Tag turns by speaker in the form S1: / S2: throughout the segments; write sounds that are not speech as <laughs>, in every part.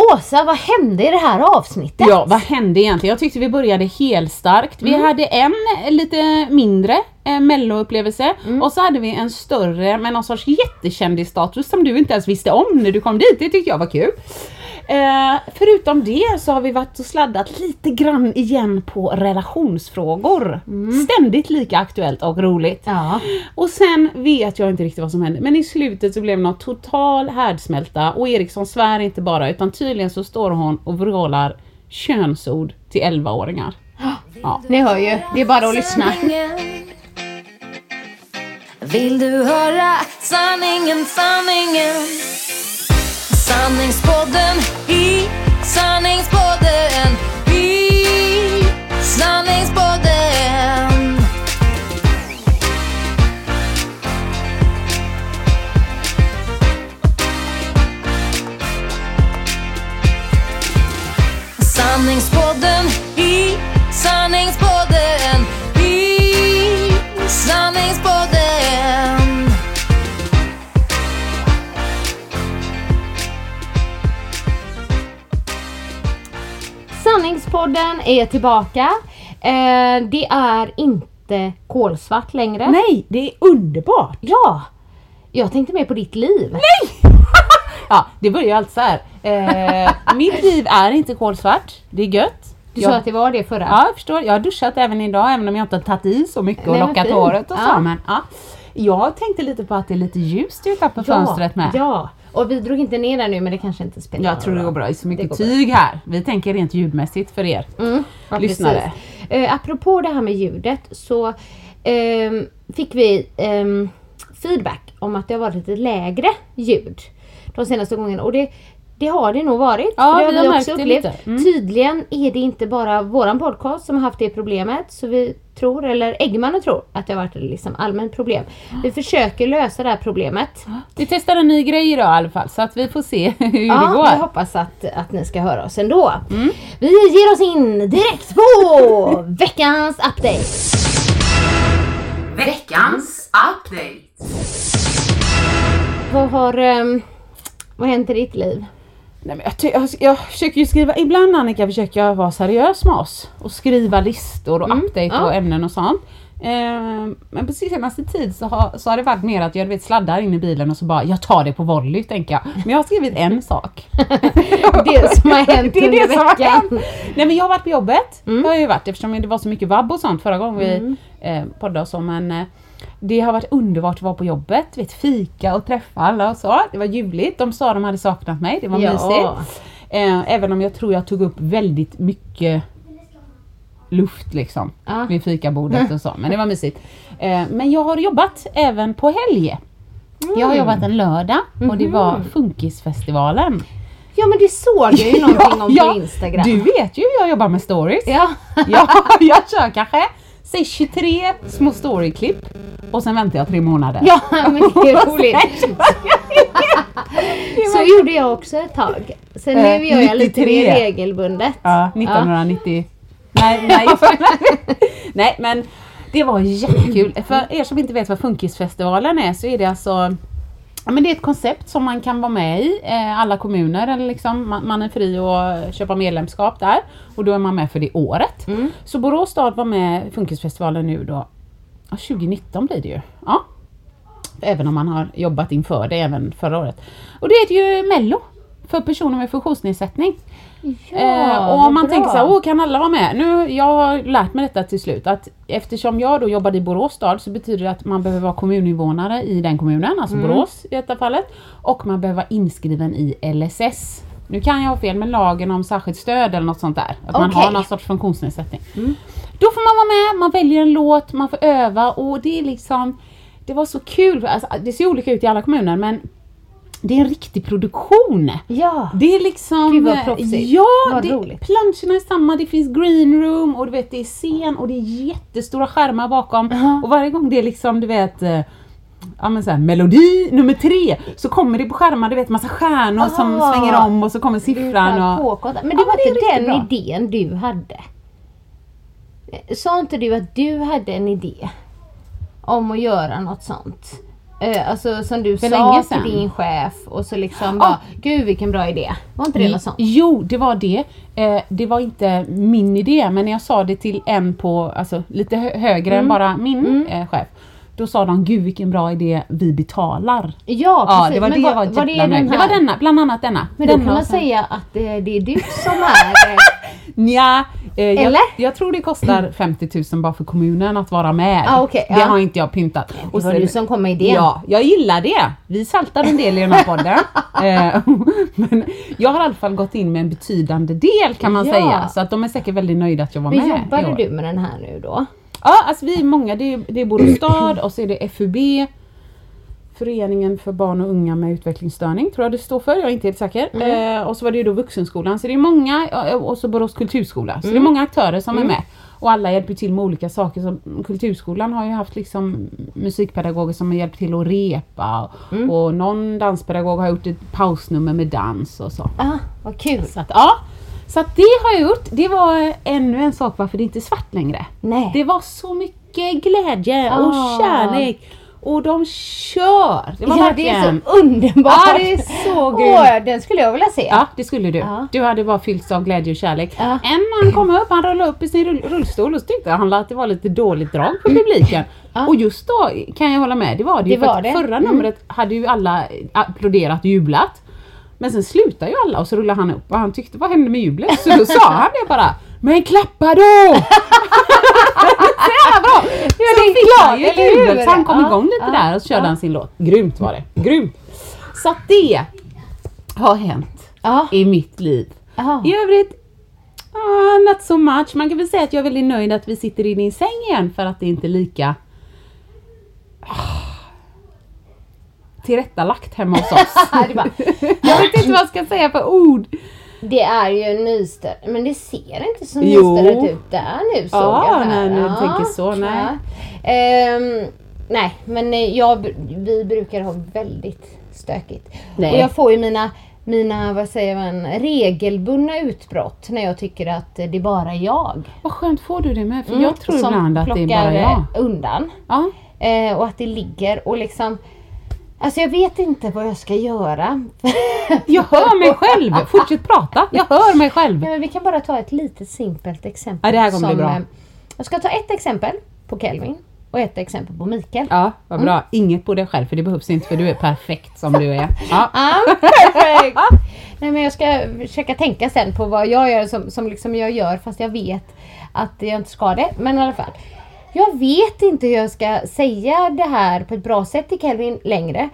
S1: Åsa, vad hände i det här avsnittet?
S2: Ja, vad hände egentligen? Jag tyckte vi började helt starkt. Vi hade en eh, lite mindre eh, melloupplevelse och så hade vi en större med någon sorts jättekändisstatus som du inte ens visste om när du kom dit. Det tyckte jag var kul. Eh, förutom det så har vi varit och sladdat lite grann igen på relationsfrågor. Ständigt lika aktuellt och roligt.
S1: Ja.
S2: Och sen vet jag inte riktigt vad som hände men i slutet så blev det något total härdsmälta och Eriksson svär inte bara utan tydligen så står hon och vrålar könsord till 11-åringar. <gasps> Ja.
S1: Ni hör ju, det är bara att lyssna.
S3: Vill du höra sanningen, sanningen? Sanningspodden i sanningspodden i sanningspodden. Sanningspodden i sanningspodden i sanningspodden.
S1: Sanningspodden är tillbaka. Eh, det är inte kolsvart längre.
S2: Nej, det är underbart!
S1: Ja! Jag tänkte mer på ditt liv. <laughs>
S2: Ja, det börjar ju alltid så här. Eh, mitt liv är inte kolsvart, det är gött.
S1: Du
S2: Jag-
S1: sa att det var det förra.
S2: Ja, jag förstår. Jag har duschat även idag även om jag inte har tagit i så mycket och
S1: Nej,
S2: lockat håret och så.
S1: Ja.
S2: Men, ja. Jag tänkte lite på att det är lite ljust utanför fönstret med.
S1: Ja, och vi drog inte ner den nu men det kanske inte spelar
S2: Jag tror det går bra. Det är så mycket
S1: går bra.
S2: tyg här. Vi tänker rent ljudmässigt för er.
S1: Mm, ja,
S2: lyssnare.
S1: Eh, apropå det här med ljudet så ehm, fick vi ehm, feedback om att det har varit lite lägre ljud de senaste gångerna och det, det har det nog varit.
S2: Ja,
S1: det
S2: vi
S1: har
S2: har
S1: vi också
S2: det
S1: upplevt.
S2: lite. Mm.
S1: Tydligen är det inte bara våran podcast som har haft det problemet så vi tror, eller Eggmannen tror, att det har varit ett liksom allmänt problem. Vi försöker lösa det här problemet.
S2: Vi testar en ny grej idag i alla fall så att vi får se <laughs> hur det
S1: Ja,
S2: går.
S1: jag hoppas att, att ni ska höra oss ändå. Vi ger oss in direkt på <laughs> veckans update.
S2: Veckans update.
S1: Vad har um, vad har hänt i ditt liv?
S2: Nej, men jag, jag, jag försöker ju skriva, ibland Annika försöker jag vara seriös med oss och skriva listor och update
S1: ja.
S2: och ämnen och sånt. Eh, men på senaste tid så har, så har det varit mer att jag vet, sladdar in i bilen och så bara jag tar det på volley tänker jag. Men jag har skrivit en <laughs> sak.
S1: Det som har hänt <laughs>
S2: Det är det som har
S1: veckan.
S2: hänt. Nej men jag har varit på jobbet. Det har jag ju varit eftersom det var så mycket vabb och sånt förra gången vi eh, poddade och så men eh, det har varit underbart att vara på jobbet, vet, fika och träffa alla och så. Det var ljuvligt. De sa de hade saknat mig, det var
S1: Ja.
S2: mysigt. Eh, även om jag tror jag tog upp väldigt mycket luft liksom
S1: Ja.
S2: vid fikabordet <laughs> och så. Men det var mysigt. Eh, men jag har jobbat även på helg. Jag har jobbat en lördag och det var Funkisfestivalen.
S1: Ja men det såg jag ju någonting om <laughs> på Instagram.
S2: Du vet ju hur jag jobbar med stories.
S1: Ja.
S2: Ja, <laughs> jag kör kanske säg 23 små storyklipp och sen väntar jag tre månader.
S1: ja men det <laughs> är roligt. <laughs> Så gjorde jag också ett tag. Sen nu
S2: Eh,
S1: gör jag lite
S2: 93.
S1: mer regelbundet.
S2: Ja, 1990. Nej, nej, <laughs> nej men det var jättekul. För er som inte vet vad Funkisfestivalen är så är det alltså Ja, men det är ett koncept som man kan vara med i, eh, alla kommuner. Eller liksom, man, man är fri att köpa medlemskap där och då är man med för det året. Så Borås stad var med i Funkisfestivalen nu då, ja, 2019 blir det ju. Ja. Även om man har jobbat inför det även förra året. Och det är ju Mello för personer med funktionsnedsättning. eh, och om man
S1: bra.
S2: tänker så här, åh kan alla vara med? Nu, jag har lärt mig detta till slut att eftersom jag då jobbade i Borås stad så betyder det att man behöver vara kommuninvånare i den kommunen, alltså
S1: Mm.
S2: Borås i detta fallet. Och man behöver vara inskriven i LSS. Nu kan jag ha fel med lagen om särskilt stöd eller något sånt där. Att man
S1: Okej.
S2: har någon sorts funktionsnedsättning. Då får man vara med, man väljer en låt, man får öva och det är liksom Det var så kul, alltså, det ser olika ut i alla kommuner men det är en riktig produktion.
S1: Ja.
S2: Det är liksom...
S1: Gud, vad proffsigt.
S2: Ja,
S1: Vad
S2: det,
S1: roligt.
S2: planscherna är samma, det finns green room och du vet det är scen och det är jättestora skärmar bakom. Och varje gång det är liksom du vet eh, Ja men såhär, melodi nummer tre, så kommer det på skärmar, du vet massa stjärnor som
S1: Ah.
S2: svänger om och så kommer
S1: så
S2: siffran
S1: här
S2: och...
S1: Men det
S2: Ja,
S1: var
S2: det är
S1: inte den
S2: bra.
S1: idén du hade? Sa inte du att du hade en idé om att göra något sånt? Eh, alltså som du
S2: För
S1: sa
S2: länge
S1: till
S2: sedan.
S1: din chef och så liksom bara, gud vilken bra idé. Var inte det något sånt?
S2: Jo, det var det. Eh, det var inte min idé, men när jag sa det till en på, alltså lite hö- högre
S1: Mm.
S2: än bara min eh, chef. Då sa de, gud vilken bra idé, vi betalar.
S1: Ja,
S2: Ja,
S1: precis.
S2: det var
S1: Men
S2: det jag var
S1: var, var det den här?
S2: Det var denna, bland annat denna.
S1: Men då
S2: denna
S1: kan man
S2: och sen-
S1: säga att eh, det är du som är... eh,
S2: Nja, eh, jag,
S1: Eller?
S2: jag tror det kostar <clears throat> 50 000 bara för kommunen att vara med.
S1: Ah, okej,
S2: det
S1: ja.
S2: har inte jag pyntat.
S1: Det var du som kom med idén.
S2: Ja, jag gillar det. Vi saltar en del i den här podden. <laughs> Eh, <laughs> Men jag har i alla fall gått in med en betydande del kan man
S1: Ja.
S2: säga. Så att de är säkert väldigt nöjda att jag var
S1: Men
S2: med. i
S1: jobbade du med den här nu då?
S2: Ja, alltså vi är många. Det är, det är Borås stad och så är det FUB. Föreningen för barn och unga med utvecklingsstörning tror jag det står för, jag är inte helt säker.
S1: Mm.
S2: Eh, och så var det ju då Vuxenskolan, så det är många, eh, och så Borås kulturskola. Så det
S1: Mm.
S2: är många aktörer som är med. Och alla hjälper till med olika saker. Så kulturskolan har ju haft liksom musikpedagoger som har hjälpt till att repa.
S1: Mm.
S2: Och någon danspedagog har gjort ett pausnummer med dans och så.
S1: Ah, vad kul.
S2: Så att, ja, så att det har jag gjort. Det var ännu en sak varför det inte är svart längre.
S1: Nej.
S2: Det var så mycket glädje och
S1: Ah.
S2: kärlek. Och de kör. Det var
S1: ja,
S2: verkligen...
S1: det är så underbart!
S2: Ja, det är så grymt.
S1: Åh, den skulle jag vilja se.
S2: Ja, det skulle du.
S1: Ja.
S2: Du hade bara fyllts av glädje och kärlek.
S1: Ja.
S2: En man kom upp, han rullade upp i sin rull- rullstol och så tyckte han att det var lite dåligt drag på publiken.
S1: Ja.
S2: Och just då kan jag hålla med, det var det, ju.
S1: Det
S2: för
S1: var det.
S2: Förra
S1: Mm.
S2: numret hade ju alla applåderat och jublat. Men sen slutar ju alla och så rullar han upp och han tyckte vad hände med jublet? Så då sa han det bara Men klappa då! <laughs> så jävla bra!
S1: Ja,
S2: så
S1: det är
S2: fick han ju ett jubel så han kom
S1: Ja,
S2: igång lite
S1: ja,
S2: där och så körde
S1: ja.
S2: han sin låt. Grymt var det, grymt! Så att det har hänt
S1: Ja.
S2: i mitt liv.
S1: Jaha.
S2: I övrigt, ah, not so much. Man kan väl säga att jag är väldigt nöjd att vi sitter i din säng igen för att det inte är lika ah, tillrättalagt hemma hos oss. <laughs> <laughs> Jag vet inte vad jag ska säga för ord.
S1: Det är ju nystört, men det ser inte så
S2: Jo.
S1: nystört ut där nu såg
S2: Ja,
S1: jag här.
S2: nej, du tänker så, nej.
S1: Ja. Ehm, nej, men eh, jag, vi brukar ha väldigt stökigt.
S2: Nej.
S1: Och jag får ju mina, mina, vad säger man, regelbundna utbrott när jag tycker att det är bara jag.
S2: Vad skönt får du det med för
S1: Mm,
S2: jag tror ibland att det är bara jag.
S1: eh, undan.
S2: Ja.
S1: Eh, och att det ligger och liksom Alltså jag vet inte vad jag ska göra. <laughs>
S2: Jag hör mig själv! Fortsätt prata, jag hör mig själv.
S1: Ja, men vi kan bara ta ett litet simpelt exempel.
S2: Ja, det här kommer bli bra.
S1: eh, Jag ska ta ett exempel på Kelvin och ett exempel på Mikael.
S2: Ja, vad bra. Inget på dig själv för det behövs inte för du är perfekt som du är. Ja. <laughs>
S1: I'm perfect! <laughs> Nej men jag ska försöka tänka sen på vad jag gör som, som liksom jag gör fast jag vet att jag inte ska det. Men i alla fall. Jag vet inte hur jag ska säga det här på ett bra sätt till Kelvin längre.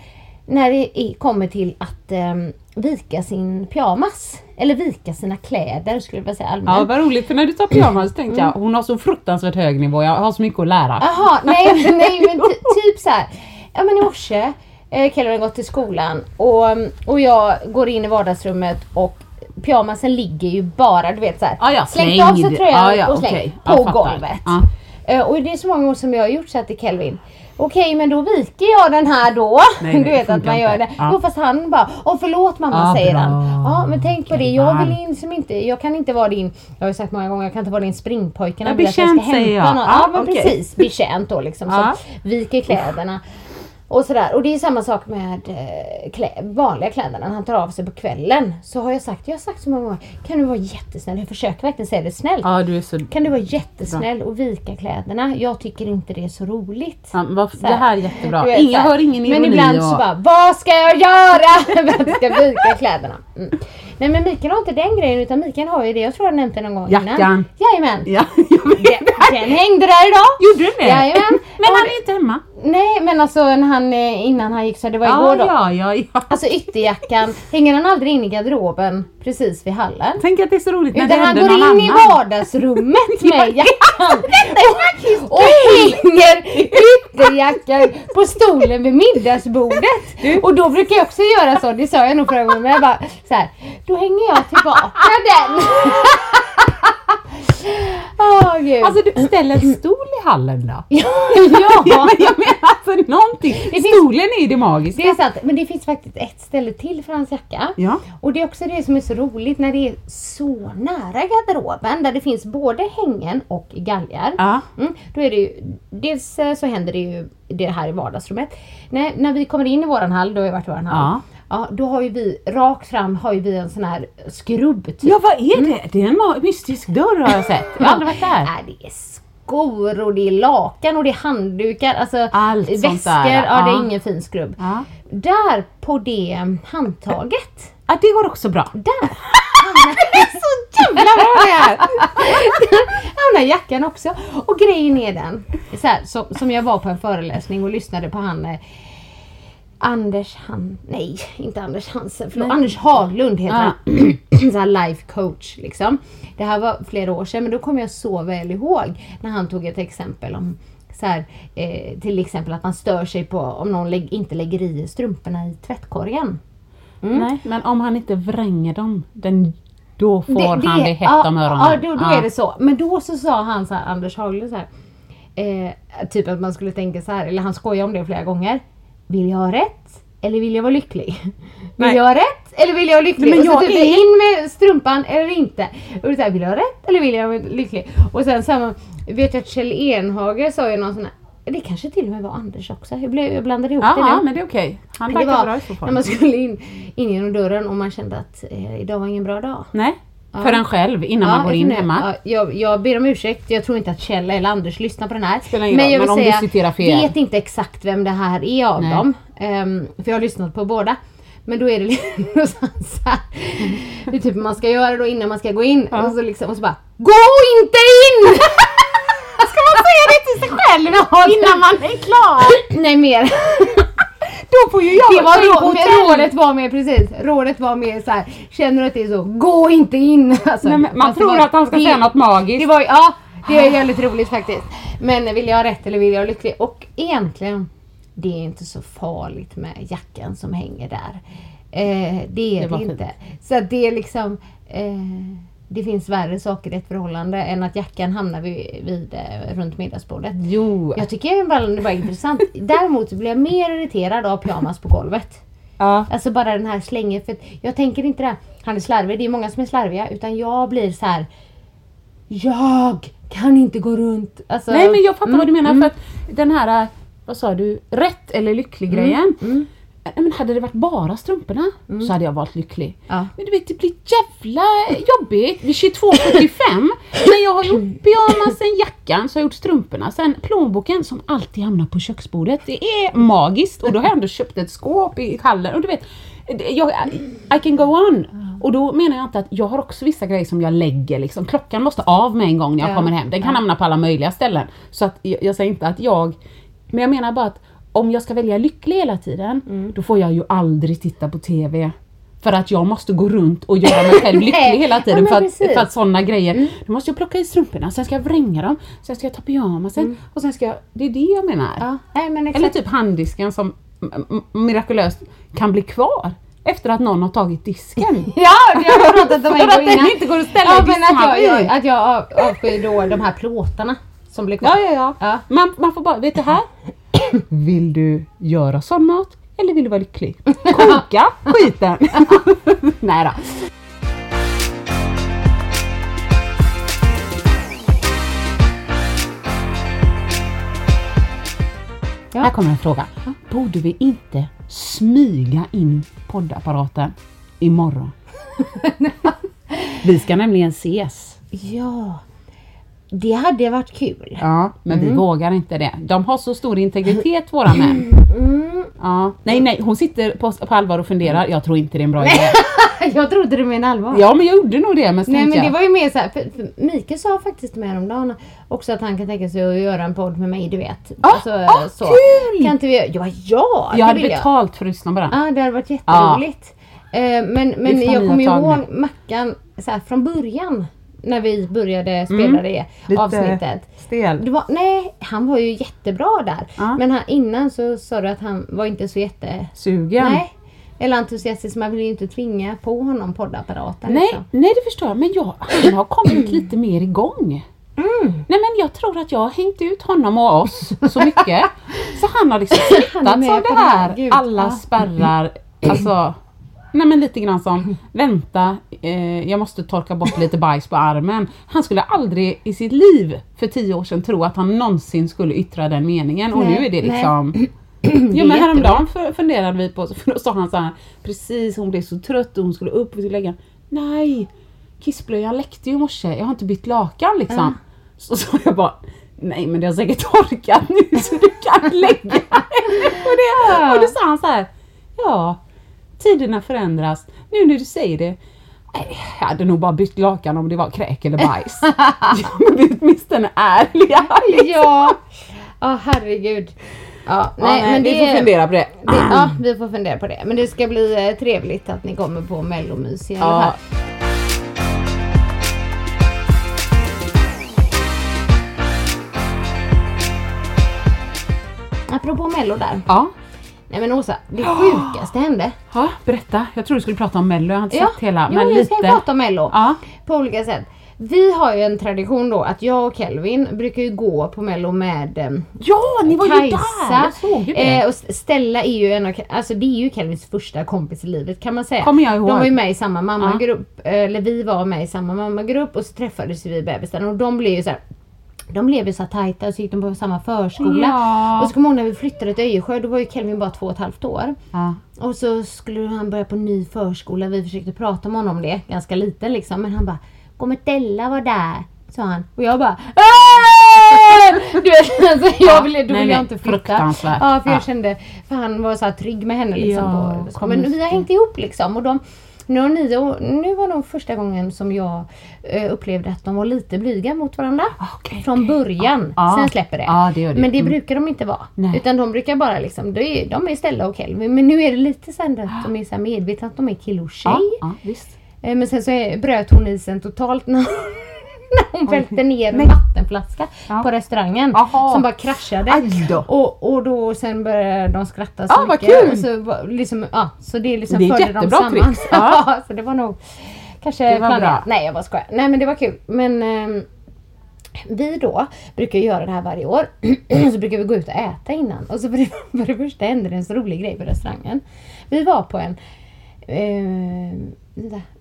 S1: När det kommer till att ehm, vika sin pyjamas. Eller vika sina kläder skulle jag säga
S2: Ja,
S1: allmänt.
S2: vad roligt för när du tar pyjamas tänkte jag hon har så fruktansvärt hög nivå, jag har så mycket att lära.
S1: Jaha, nej, <laughs> nej men ty, typ så här. Ja men i morse, eh, Kelvin har gått till skolan och, och jag går in i vardagsrummet och pyjamasen ligger ju bara, du vet så här.
S2: Ja, ja,
S1: slängt av sig tröjan
S2: Ja, ja,
S1: och slängt
S2: okej.
S1: på
S2: fattar.
S1: golvet.
S2: Ja.
S1: Eh, och det är så många gånger som jag har gjort så här till Kelvin. Okej men då viker jag den här då.
S2: Nej, <laughs> nej,
S1: du vet att man gör
S2: inte.
S1: det.
S2: Ja.
S1: Jo fast han bara, åh förlåt mamma
S2: Ja,
S1: säger
S2: bra.
S1: han. Ja men tänk på det, jag vill liksom inte, jag kan inte vara din, jag har ju sagt många gånger, jag kan inte vara din springpojke
S2: Ja, betjänt, säger jag.
S1: något.
S2: Ja,
S1: men
S2: okej.
S1: precis, betjänt då liksom. Som viker kläderna. Och sådär. Och det är samma sak med eh, klä, vanliga kläder. När han tar av sig på kvällen. Så har jag sagt, jag har sagt så många gånger. Kan du vara jättesnäll? Jag försöker verkligen säga det snällt.
S2: Ja, du är så...
S1: Kan du vara jättesnäll och vika kläderna? Jag tycker inte det är så roligt.
S2: Ja, vad-
S1: Så
S2: det här är jättebra.
S1: vet,
S2: Ingen, jag hör ingen ironi.
S1: Men ibland
S2: och...
S1: så bara, vad ska jag göra jag ska vika kläderna? Mm. Nej men Mikael har inte den grejen utan Mikael har ju det, jag tror jag nämnt det någon gång innan.
S2: Jackan.
S1: Jajamän.
S2: Ja, <laughs> jag vet.
S1: Den, den hängde där idag.
S2: Gjorde du det?
S1: Jajamän.
S2: Men han är inte hemma.
S1: Nej men alltså när han, eh, innan han gick så det var igår då.
S2: ja, ja, ja.
S1: Alltså ytterjackan, hänger han aldrig in i garderoben precis vid hallen?
S2: Tänk att det är så roligt när
S1: Utan
S2: det
S1: han
S2: händer
S1: går in i vardagsrummet <laughs> med jackan och, och hänger ytterjackan på stolen vid middagsbordet. Och då brukar jag också göra så, det sa jag nog förra gången, men jag bara så här, då hänger jag tillbaka den. <laughs> Gud.
S2: Alltså du <clears throat> ställer en stol i hallen då?
S1: ja, <laughs> <laughs>
S2: Ja, men jag menar alltså någonting.
S1: finns-
S2: Stolen är ju det magiska.
S1: det är sant. Men det finns faktiskt ett ställe till för hans jacka.
S2: Ja.
S1: Och det är också det som är så roligt när det är så nära garderoben där det finns både hängen och galgar.
S2: Ja.
S1: Mm, då är det ju, dels eh, så händer det ju det här i vardagsrummet. När, när vi kommer in i våran hall, då har jag varit i våran hall.
S2: Ja.
S1: Ja, då har ju vi, rakt fram har ju vi en sån här skrubb typ.
S2: Ja, vad är det? Det är en mystisk dörr har jag sett. <laughs> Jag har aldrig varit där.
S1: Nej, det är skor och det är lakan och det är handdukar, alltså
S2: Allt
S1: väskor.
S2: där,
S1: Ja, det är ingen fin skrubb.
S2: Ja.
S1: Där på det handtaget,
S2: ja, det går också bra.
S1: där <laughs> så jävla bra det är! <laughs> hamnar jackan också. Och grejen är den, så här, som, som jag var på en föreläsning och lyssnade på han eh, Anders Han... Nej, inte Anders Hansen. Förlåt. Anders Haglund heter han. <clears throat> så här life coach liksom. Det här var flera år sedan men då kommer jag så väl ihåg när han tog ett exempel om så här, eh, till exempel att man stör sig på om någon lägg, inte lägger i strumporna i tvättkorgen.
S2: Nej, men om han inte vränger dem, den, då får han det hett
S1: ja,
S2: om öronen.
S1: Ja, då, då är det så. Men då så sa han så här, Anders Haglund så här. Eh, typ att man skulle tänka så här, eller han skojar om det flera gånger. Vill jag ha rätt? Eller vill jag vara lycklig? <laughs> Vill
S2: Nej.
S1: jag ha rätt? Eller vill jag vara lycklig?
S2: Men
S1: och så typ
S2: är-
S1: in med strumpan eller inte. Och så här, vill jag ha rätt? Eller vill jag vara lycklig? Och sen samma, vet jag att Kjell Enhage sa ju någon sån här det kanske till och med var Anders också. Jag, blev, jag blandade ihop det nu.
S2: Ja, men det är okej. Han
S1: Men det
S2: verkar bra i så fall.
S1: när man skulle in, in genom dörren och man kände att eh, idag var ingen bra dag.
S2: Nej, för en själv innan man går in hemma.
S1: Ja, jag, jag ber om ursäkt, jag tror inte att Kjell eller Anders lyssnar på den här.
S2: Spelar ingen roll,
S1: jag vill
S2: men om du
S1: säga,
S2: citerar fel.
S1: vet inte exakt vem det här är av
S2: Nej.
S1: dem. Ehm, för jag har lyssnat på båda. Men då är det <laughs> liksom så här, det är typ man ska göra då innan man ska gå in. Och, så liksom, och så bara GÅ INTE IN! <laughs>
S2: Ska man säga det till sig själv <laughs> innan man är klar? <clears throat>
S1: Nej mer.
S2: Då får ju jag
S1: Det var
S2: på
S1: rå-
S2: hotell.
S1: rådet var mer precis. Rådet var mer så här. Känner du att det är så, gå inte in. <laughs> Alltså,
S2: Nej, man
S1: det
S2: tror
S1: var-
S2: att han ska
S1: det-
S2: säga något magiskt.
S1: Det var, ja, det är jävligt roligt faktiskt. Men vill jag ha rätt eller vill jag vara lycklig? Och egentligen, det är inte så farligt med jackan som hänger där. Eh, det är
S2: Det
S1: det,
S2: var fint.
S1: inte. Så det är liksom, eh, det finns värre saker i ett förhållande än att jackan hamnar vid, vid, eh, runt middagsbordet.
S2: Jo.
S1: Jag tycker bara det var intressant. Däremot blir jag mer irriterad av pyjamas på golvet.
S2: Ja.
S1: Alltså bara den här slängen. För jag tänker inte det. Han är slarvig. Det är många som är slarviga. Utan jag blir så här. Jag kan inte gå runt. Alltså,
S2: Nej men jag fattar vad du menar
S1: mm.
S2: för att den här, äh, vad sa du, rätt eller lycklig
S1: Mm,
S2: Men hade det varit bara strumporna så hade jag valt lycklig.
S1: Ja.
S2: Men du vet det blir jävla jobbigt vid 22.45 när jag har gjort pyjamasen, jackan, så har jag gjort strumporna. Sen plånboken som alltid hamnar på köksbordet. Det är magiskt och då har jag ändå köpt ett skåp i hallen och du vet jag, I can go on. Och då menar jag inte att jag har också vissa grejer som jag lägger liksom. Klockan måste av med en gång när jag
S1: Ja.
S2: kommer hem. Den kan hamna på alla möjliga ställen. Så att jag, jag säger inte att jag men jag menar bara att om jag ska välja lycklig hela tiden,
S1: Mm.
S2: då får jag ju aldrig titta på TV. För att jag måste gå runt och göra mig själv <laughs> lycklig hela
S1: ja,
S2: tiden
S1: men
S2: för, att.
S1: Mm.
S2: för att sådana grejer. Då måste jag plocka i strumporna, sen ska jag vränga dem, sen ska jag ta pyjamasen och sen ska jag... Det är det jag menar.
S1: Mm. Ja, nej, men.
S2: Eller typ handdisken som mirakulöst kan bli kvar efter att någon har tagit disken. <laughs>
S1: Ja, det har jag pratat om en <laughs>
S2: För att
S1: gång
S2: den
S1: innan.
S2: inte går att ställa
S1: ja, men att jag, jag, att jag av- avskyr då de här plåtarna som blir kvar.
S2: Ja, ja, ja.
S1: Ja.
S2: Man, man får bara, vet du här? <coughs> Vill du göra sån mat eller vill du vara lycklig? <laughs> Koka skiten! <laughs> Nej då.
S1: Ja.
S2: Här kommer en fråga. Borde vi inte smyga in poddapparaten imorgon? <laughs> vi ska nämligen ses.
S1: Ja, det hade varit kul.
S2: Ja, men
S1: Mm.
S2: vi vågar inte det. De har så stor integritet våra män.
S1: Mm.
S2: Ja. Nej, nej, hon sitter på, på allvar och funderar. Jag tror inte det är en bra idé. <laughs>
S1: Jag trodde du menade allvar.
S2: Ja, men jag gjorde nog det. Men så
S1: Nej men det var ju mer såhär, för, för Mikael sa faktiskt mig häromdagen också att han kan tänka sig att göra en podd med mig, du vet. Alltså,
S2: Ah, ah,
S1: så.
S2: kul!
S1: Kan inte vi? Ja, ja!
S2: jag
S1: det
S2: hade betalt för att lyssna på den.
S1: Ja, det hade varit jätteroligt. Eh, men men jag kommer ihåg Mackan så här, från början när vi började spela det
S2: Mm. Lite
S1: avsnittet.
S2: Stel.
S1: Det var, nej, han var ju jättebra där.
S2: Ja.
S1: Men han, innan så sa du att han var inte så jätte...
S2: Sugen.
S1: Nej. Eller entusiastisk, man vill ju inte tvinga på honom poddapparaten.
S2: Nej,
S1: liksom.
S2: nej det förstår jag men jag, han har kommit <clears throat> lite mer igång.
S1: Mm.
S2: Nej men jag tror att jag har hängt ut honom och oss så mycket. <laughs> Så han har liksom smittats av det
S1: det här, gud.
S2: Alla spärrar. Alltså, nej men lite grann som, vänta, eh, jag måste torka bort lite bajs på armen. Han skulle aldrig i sitt liv för tio år sedan tro att han någonsin skulle yttra den meningen och
S1: Nej,
S2: nu är det
S1: nej.
S2: liksom <clears throat>
S1: Det
S2: Jo men häromdagen funderade vi på, för <laughs> då sa han så här, precis hon blev så trött och hon skulle upp och skulle lägga Nej! Kissblöjan läckte ju i morse, jag har inte bytt lakan liksom. Så sa jag bara Nej men det har säkert torkat nu så du kan lägga dig." <laughs> och, det, och då sa han så här Ja, tiderna förändras. Nu när du säger det Nej, jag hade nog bara bytt lakan om det var kräk eller bajs. <laughs> ja, men vi är åtminstone ärliga. liksom.
S1: Ja, ja herregud. Ja, nej,
S2: Ja,
S1: men
S2: vi
S1: det,
S2: får fundera på det.
S1: Det, ja, <clears throat> vi får fundera på det. Men det ska bli eh, trevligt att ni kommer på mellomys i alla
S2: Ja,
S1: fall. Apropå mello där.
S2: ja.
S1: Nej men Åsa, det sjukaste hände.
S2: Ja, berätta. Jag tror du skulle prata om mello, jag har inte
S1: Ja,
S2: sett hela.
S1: jo,
S2: Men
S1: jag
S2: lite.
S1: ska prata om mello.
S2: Ja.
S1: På olika sätt. Vi har ju en tradition då att jag och Kelvin brukar ju gå på mello med eh,
S2: ja, ni var ju
S1: Kajsa.
S2: där! Jag såg ju det.
S1: Eh, och Stella är ju en av, alltså det är ju Kelvins första kompis i livet kan man säga.
S2: Kommer jag ihåg.
S1: De var ju med i samma mammagrupp, eh, eller vi var med i samma mammagrupp och så träffades vi i bebisen och de blev ju så här, de blev ju så tajta och så gick de på samma förskola.
S2: Ja.
S1: Och så kommer jag ihåg när vi flyttade till Öjersjö, då var ju Kelvin bara två och ett halvt år.
S2: ja.
S1: Och så skulle han börja på ny förskola. Vi försökte prata med honom om det, ganska liten liksom. Men han bara, kommer Della vara där? Sa han. Och jag bara! <laughs> Du vet, alltså, jag ville, då ville jag inte flytta. Ja, för jag
S2: Ja.
S1: kände, för han var så här trygg med henne liksom.
S2: Ja, kom
S1: men vi har hängt ihop liksom. Och de, nu, har ni, nu var nog första gången som jag eh, upplevde att de var lite blyga mot varandra.
S2: Okej,
S1: Från
S2: okej.
S1: början.
S2: Ja,
S1: Sen släpper det.
S2: ja, det gör det.
S1: Men det
S2: Mm.
S1: brukar de inte vara.
S2: Nej.
S1: Utan de brukar bara liksom, de är, de är Stella och Kelvin. Men nu är det lite sen att de är så medvetna att de är kille och tjej.
S2: Visst.
S1: Eh, Men sen så är, bröt hon isen totalt <laughs> när, <laughs> när hon välte ner en vattenflaska
S2: Ja.
S1: på restaurangen.
S2: Jaha.
S1: Som bara kraschade. Och, och då sen började de skratta så
S2: vad
S1: mycket.
S2: kul.
S1: Och så, liksom, ja, så det liksom
S2: Det
S1: förde dem samman.
S2: Ja.
S1: Så det var nog kanske
S2: Det var
S1: planerat.
S2: bra.
S1: Nej jag bara skojar. Nej men det var kul. Men ehm, vi då brukar göra det här varje år. <clears throat> så brukar vi gå ut och äta innan. Och så för det, <laughs> för det första hände det en så rolig grej på restaurangen. Vi var på en eh,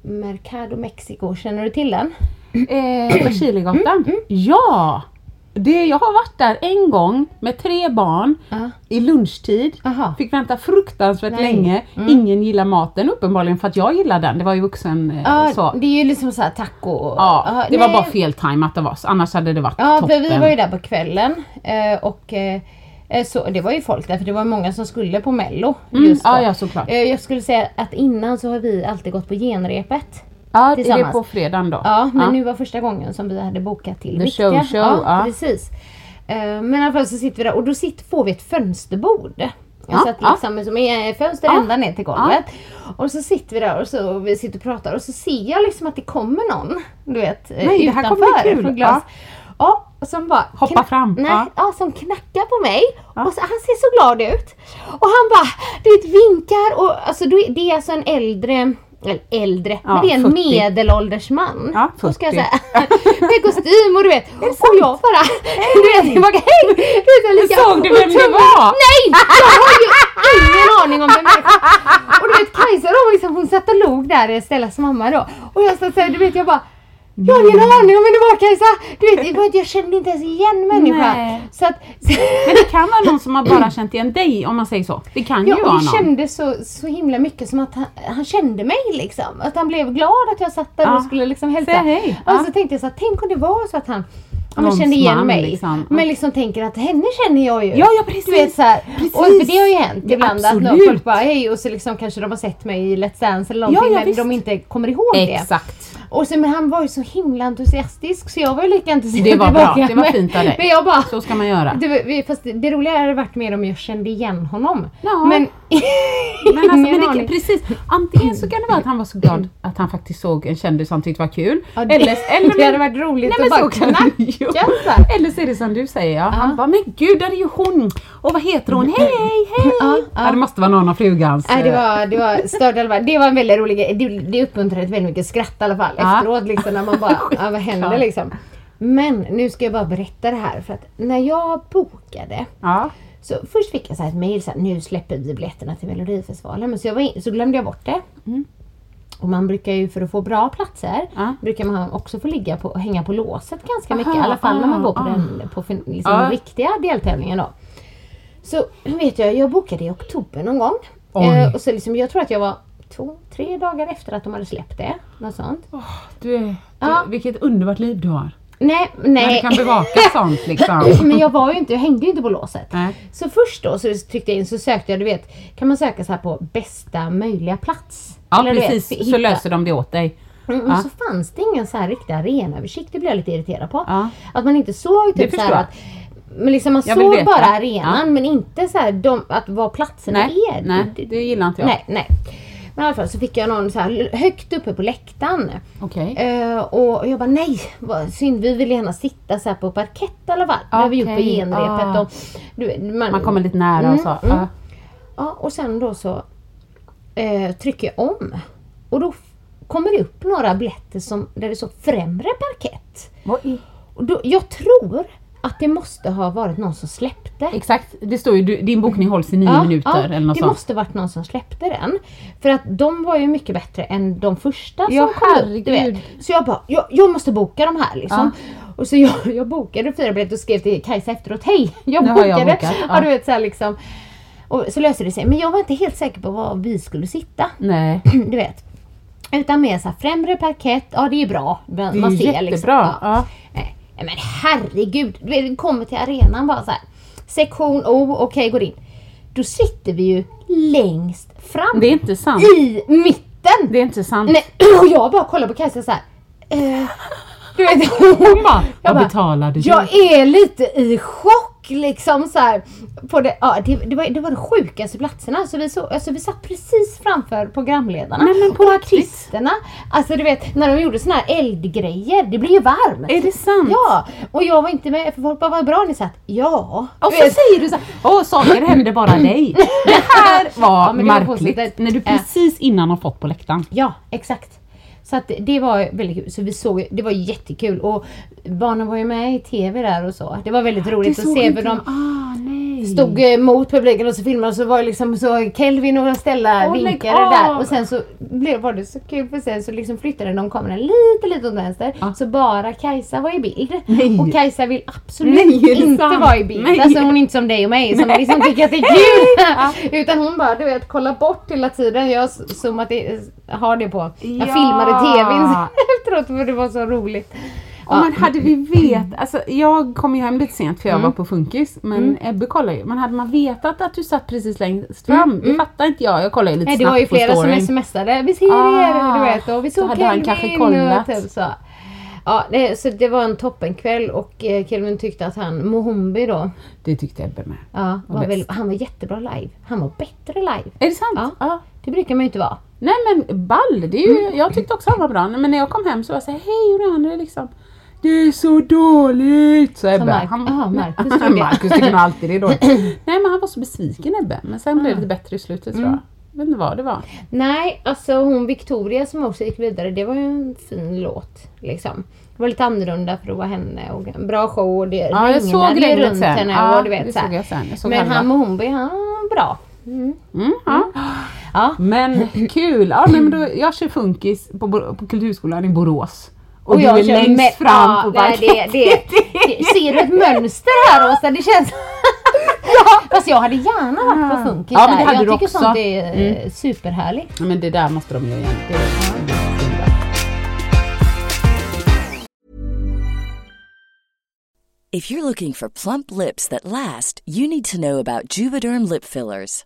S1: Mercado Mexico, känner du till den?
S2: Eh, på Kilegatan?
S1: Mm,
S2: Ja! Det, jag har varit där en gång med tre barn
S1: Ja.
S2: i lunchtid.
S1: Aha.
S2: Fick vänta fruktansvärt
S1: Nej.
S2: länge. Ingen gillar maten uppenbarligen för att jag gillar den. Det var ju vuxen
S1: Ja,
S2: så.
S1: det är ju liksom så här taco.
S2: Ja, det var bara fel time att det var så. Annars hade det varit
S1: Ja,
S2: toppen.
S1: för vi var ju där på kvällen eh, och eh, så, det var ju folk där för det var många som skulle på mello.
S2: Mm,
S1: just
S2: ja, såklart.
S1: Jag skulle säga att innan så har vi alltid gått på genrepet.
S2: Ja, det är på fredagen då.
S1: Ja, men nu var första gången som vi hade bokat till
S2: The show show,
S1: ja,
S2: ja.
S1: precis. Eh, Men i alla fall så sitter vi där och då sitter, får vi ett fönsterbord.
S2: Ja,
S1: Alltså att
S2: ja.
S1: liksom, som är fönster
S2: Ja,
S1: ända ner till golvet. Och så sitter vi där och så och vi sitter och pratar och så ser jag liksom att det kommer någon. Du vet eh,
S2: Nej,
S1: utanför från glas. Ja. och som bara
S2: Hoppa fram,
S1: Nej,
S2: ja.
S1: ja. som knackar på mig. Och så, han ser så glad ut. Och han bara, du vet vinkar och alltså det är alltså en äldre eller äldre,
S2: Ja,
S1: men det är en
S2: 40.
S1: medelålders man.
S2: Ja,
S1: så ska jag
S2: 40.
S1: säga. <laughs> Med kostym och du vet. Och jag bara, du vet, bara hej! Du vet, lika,
S2: Såg du vem det var?
S1: Nej! Jag har ju ingen aning om vem det är. Och du vet Kajsa då, liksom, hon satt och log där, Stellas mamma då. Och jag satt såhär, du vet jag bara Jag har ingen aning om vem det var Kajsa! Du vet, det var att jag kände inte ens igen människan.
S2: Nej.
S1: Så att,
S2: Men det kan vara någon som har bara känt igen dig om man säger så. Det kan
S1: Ja,
S2: ju
S1: och
S2: vara
S1: det
S2: någon.
S1: kändes så, så himla mycket som att han, han kände mig liksom. Att han blev glad att jag satt där
S2: Ja.
S1: och skulle liksom hälsa.
S2: Säga hej.
S1: Och
S2: Ja.
S1: så tänkte jag så här, tänk om det var så att han ja,
S2: Någons
S1: kände igen
S2: man,
S1: mig.
S2: liksom.
S1: Men liksom tänker att henne känner jag ju.
S2: Ja, ja, precis.
S1: Du vet så här.
S2: Precis.
S1: Och det har ju hänt
S2: Ja,
S1: ibland att någon folk bara hej och så liksom kanske de har sett mig i Let's Dance eller någonting
S2: Ja, ja,
S1: men
S2: visst.
S1: de inte kommer ihåg det.
S2: Exakt.
S1: Och så, men han var ju så himla entusiastisk så jag var ju lika entusiastisk
S2: Det var bra.
S1: tillbaka.
S2: Det var fint av dig.
S1: Men jag bara
S2: Så ska man göra.
S1: det, fast det, roliga hade varit mer om jag kände igen honom.
S2: Ja.
S1: Men, <laughs>
S2: Men, alltså, men det, precis, antingen så kan det vara att han var så glad att han faktiskt såg en kändis han tyckte var kul.
S1: Ja, det-
S2: eller, eller <laughs>
S1: det hade varit roligt
S2: Nej,
S1: att bara knacka. <laughs>
S2: Eller så är det som du säger, ja. han bara men gud där är ju hon! Och vad heter hon? Hej hej!
S1: Ja,
S2: Ja,
S1: ja.
S2: det måste vara någon av frugans.
S1: Nej, det
S2: eh,
S1: var, det var stört fall. Det var en väldigt rolig grej. Det, det uppmuntrade till väldigt mycket skratt i alla fall
S2: Ja.
S1: efteråt liksom när man bara, <laughs> ja, vad hände
S2: Ja.
S1: liksom? Men nu ska jag bara berätta det här för att när jag bokade
S2: Ja.
S1: så först fick jag så här ett mejl så här, nu släpper vi biljetterna till Melodifestivalen. Men så, jag var in, så glömde jag bort det. Och man brukar ju för att få bra platser
S2: Mm. Ja.
S1: brukar man också få ligga på, hänga på låset ganska
S2: Aha,
S1: mycket. I alla fall när man går på
S2: ah.
S1: den på liksom
S2: Ja.
S1: riktiga deltävlingen då. Så <clears throat> vet jag, jag bokade i oktober någon gång. Eh, och så liksom, jag tror att jag var två, tre dagar efter att de hade släppt det. Något sånt.
S2: Du, är- du,
S1: Ja.
S2: Vilket underbart liv du har.
S1: Nej, nej.
S2: du kan bevaka <laughs> sånt liksom. <clears throat>
S1: Men jag var ju inte, jag hängde ju inte på låset.
S2: Nej.
S1: Så först då så tryckte jag in så sökte jag, du vet, kan man söka så här på bästa möjliga plats?
S2: Ja
S1: Eller du vet,
S2: precis, så löser de det åt dig.
S1: Mm,
S2: Ja.
S1: Men så fanns det ingen så här riktig arenaöversikt, det blev jag lite irriterad på.
S2: Ja.
S1: Att man inte såg typ så att men liksom man
S2: Jag
S1: såg bara arenan
S2: Ja.
S1: men inte så här de, att vad platserna
S2: Nej,
S1: är.
S2: nej, det gillar inte jag.
S1: Nej, nej. Men i alla fall så fick jag någon så här högt uppe på läktaren.
S2: Okej.
S1: Eh, och jag bara nej, vad synd. Vi vill gärna sitta så här på parkett i alla fall. Det har vi gjort på genrepet.
S2: ah.
S1: Och, du, man,
S2: Man kommer lite nära och så.
S1: Mm, mm.
S2: Ja.
S1: Och sen då så eh, trycker jag om. Och då kommer det upp några biljetter som, där det står främre parkett.
S2: Vad
S1: Och då, jag tror att det måste ha varit någon som släppte.
S2: Exakt, det står ju din bokning hålls i nio
S1: Ja,
S2: minuter
S1: ja,
S2: eller något
S1: det
S2: sånt.
S1: måste varit någon som släppte den. För att de var ju mycket bättre än de första som
S2: Ja,
S1: kom upp.
S2: Herregud.
S1: vet. Så jag bara, jag, jag måste boka de här liksom. Och så jag, jag bokade fyra biljetter och skrev till Kajsa efteråt, hej! Jag
S2: Nu har
S1: bokade!
S2: jag bokat, ja.
S1: Ja, du vet, så, liksom. och så löste det sig. Men jag var inte helt säker på var vi skulle sitta.
S2: Nej, <clears throat>
S1: Du vet. Utan mer så här, främre parkett, ja det är bra. Man,
S2: det är
S1: ser
S2: jättebra.
S1: liksom.
S2: Ja.
S1: Men herregud, vi kommer till arenan bara så här. Sektion O, okej går in. Då sitter vi ju längst fram.
S2: Det är inte sant.
S1: I mitten!
S2: Det är inte sant.
S1: Nej, <clears throat> och jag bara kollar på Kajsa så här. Eh, du vet, hon bara, jag
S2: Vad
S1: bara,
S2: betalade
S1: jag är lite i chock liksom så här, på det, ja, det, det, var, det var de sjukaste platserna. Så vi, så, alltså, vi satt precis framför programledarna.
S2: Nej, men på
S1: och artisterna. Alltså du vet när de gjorde såna här eldgrejer. Det blir ju varmt.
S2: Är det sant?
S1: Ja, och jag var inte med för folk bara, vad bra ni satt. Ja.
S2: Och så säger du så här, åh saker händer bara dig. <laughs> Det här var
S1: Ja,
S2: märkligt. när du precis innan har fått på läktaren.
S1: Ja, exakt. Så att det var väldigt kul. Så vi såg, det var jättekul. Och barnen var ju med i TV där och så. Det var väldigt roligt att se för de
S2: Ah, nej.
S1: stod eh, mot publiken och så filmade och så var det liksom så Kelvin och Stella
S2: lägg
S1: vinkade där. Och sen så blev, var det så kul för sen så liksom flyttade de kameran lite, lite åt vänster.
S2: Ja.
S1: Så bara Kajsa var i bild.
S2: Nej.
S1: Och Kajsa vill absolut
S2: Nej,
S1: inte vara i bild.
S2: Nej.
S1: Alltså hon är inte som dig och mig som liksom tycker att det är kul. <laughs> Utan hon bara, du vet, kolla bort hela tiden. Jag har zoomat in, har det på. Jag
S2: Ja.
S1: filmade TVn <laughs> efteråt för det var så roligt.
S2: Ja. Men hade vi vet, alltså jag kom ju hem lite sent för jag
S1: Mm.
S2: var på funkis men Ebbe kollade ju. Men hade man vetat att du satt precis längst fram, det fattar inte jag. Jag kollar ju lite
S1: Mm, Nej, det
S2: snabbt
S1: var ju
S2: på
S1: flera som
S2: storyn.
S1: smsade. Vi ser
S2: Ah,
S1: er, du vet. Och vi
S2: så
S1: såg
S2: hade han kanske kollat.
S1: och typ så. Ja, det, så det var en toppenkväll och eh, Kelvin tyckte att han, Mohombi då,
S2: Det tyckte Ebbe med.
S1: ja, var
S2: bäst.
S1: väl, han var jättebra live. Han var bättre live.
S2: Är det sant?
S1: Ja.
S2: ja.
S1: Det brukar man ju inte vara.
S2: Nej men ball, det är ju,
S1: Mm.
S2: jag tyckte också han var bra. Men när jag kom hem så var jag såhär, hej hur är? Det liksom det är så dåligt, sa Ebbe.
S1: Mark-
S2: han,
S1: Aha, Marcus. <laughs>
S2: Marcus tycker nog alltid det är dåligt. <laughs> Nej men han var så besviken Ebbe. Men sen blev det bättre i slutet tror
S1: Mm.
S2: jag. Jag vet inte vad det var.
S1: Nej, alltså hon Victoria som också gick vidare, det var ju en fin låt. Liksom. Det var lite annorlunda för att vara henne och en bra show och det
S2: Ja jag såg
S1: regnade runt
S2: sen.
S1: henne
S2: Ja,
S1: och du vet så
S2: jag. Jag
S1: Men han Mohombi, han var bra.
S2: Mm, ja.
S1: Ja.
S2: Men kul! Ja, men då, jag kör funkis på, på Kulturskolan i Borås. Och, du
S1: jag
S2: är längst
S1: med-
S2: fram
S1: ja,
S2: på
S1: nej, det, det, det, Ser du ett mönster här Åsa? Det känns... <laughs> Fast jag hade gärna varit på funkis
S2: Ja, men det
S1: där.
S2: hade
S1: Jag
S2: du
S1: tycker
S2: också.
S1: sånt är eh, superhärligt.
S2: Ja, Men det där måste de göra igen. Det är
S4: If you're looking for plump lips that last, you need to know about Juvederm lip fillers.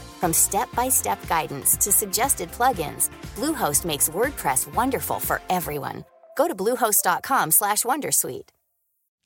S5: From step-by-step guidance to suggested plugins, Bluehost makes WordPress wonderful for everyone. Go to bluehost.com/wondersuite.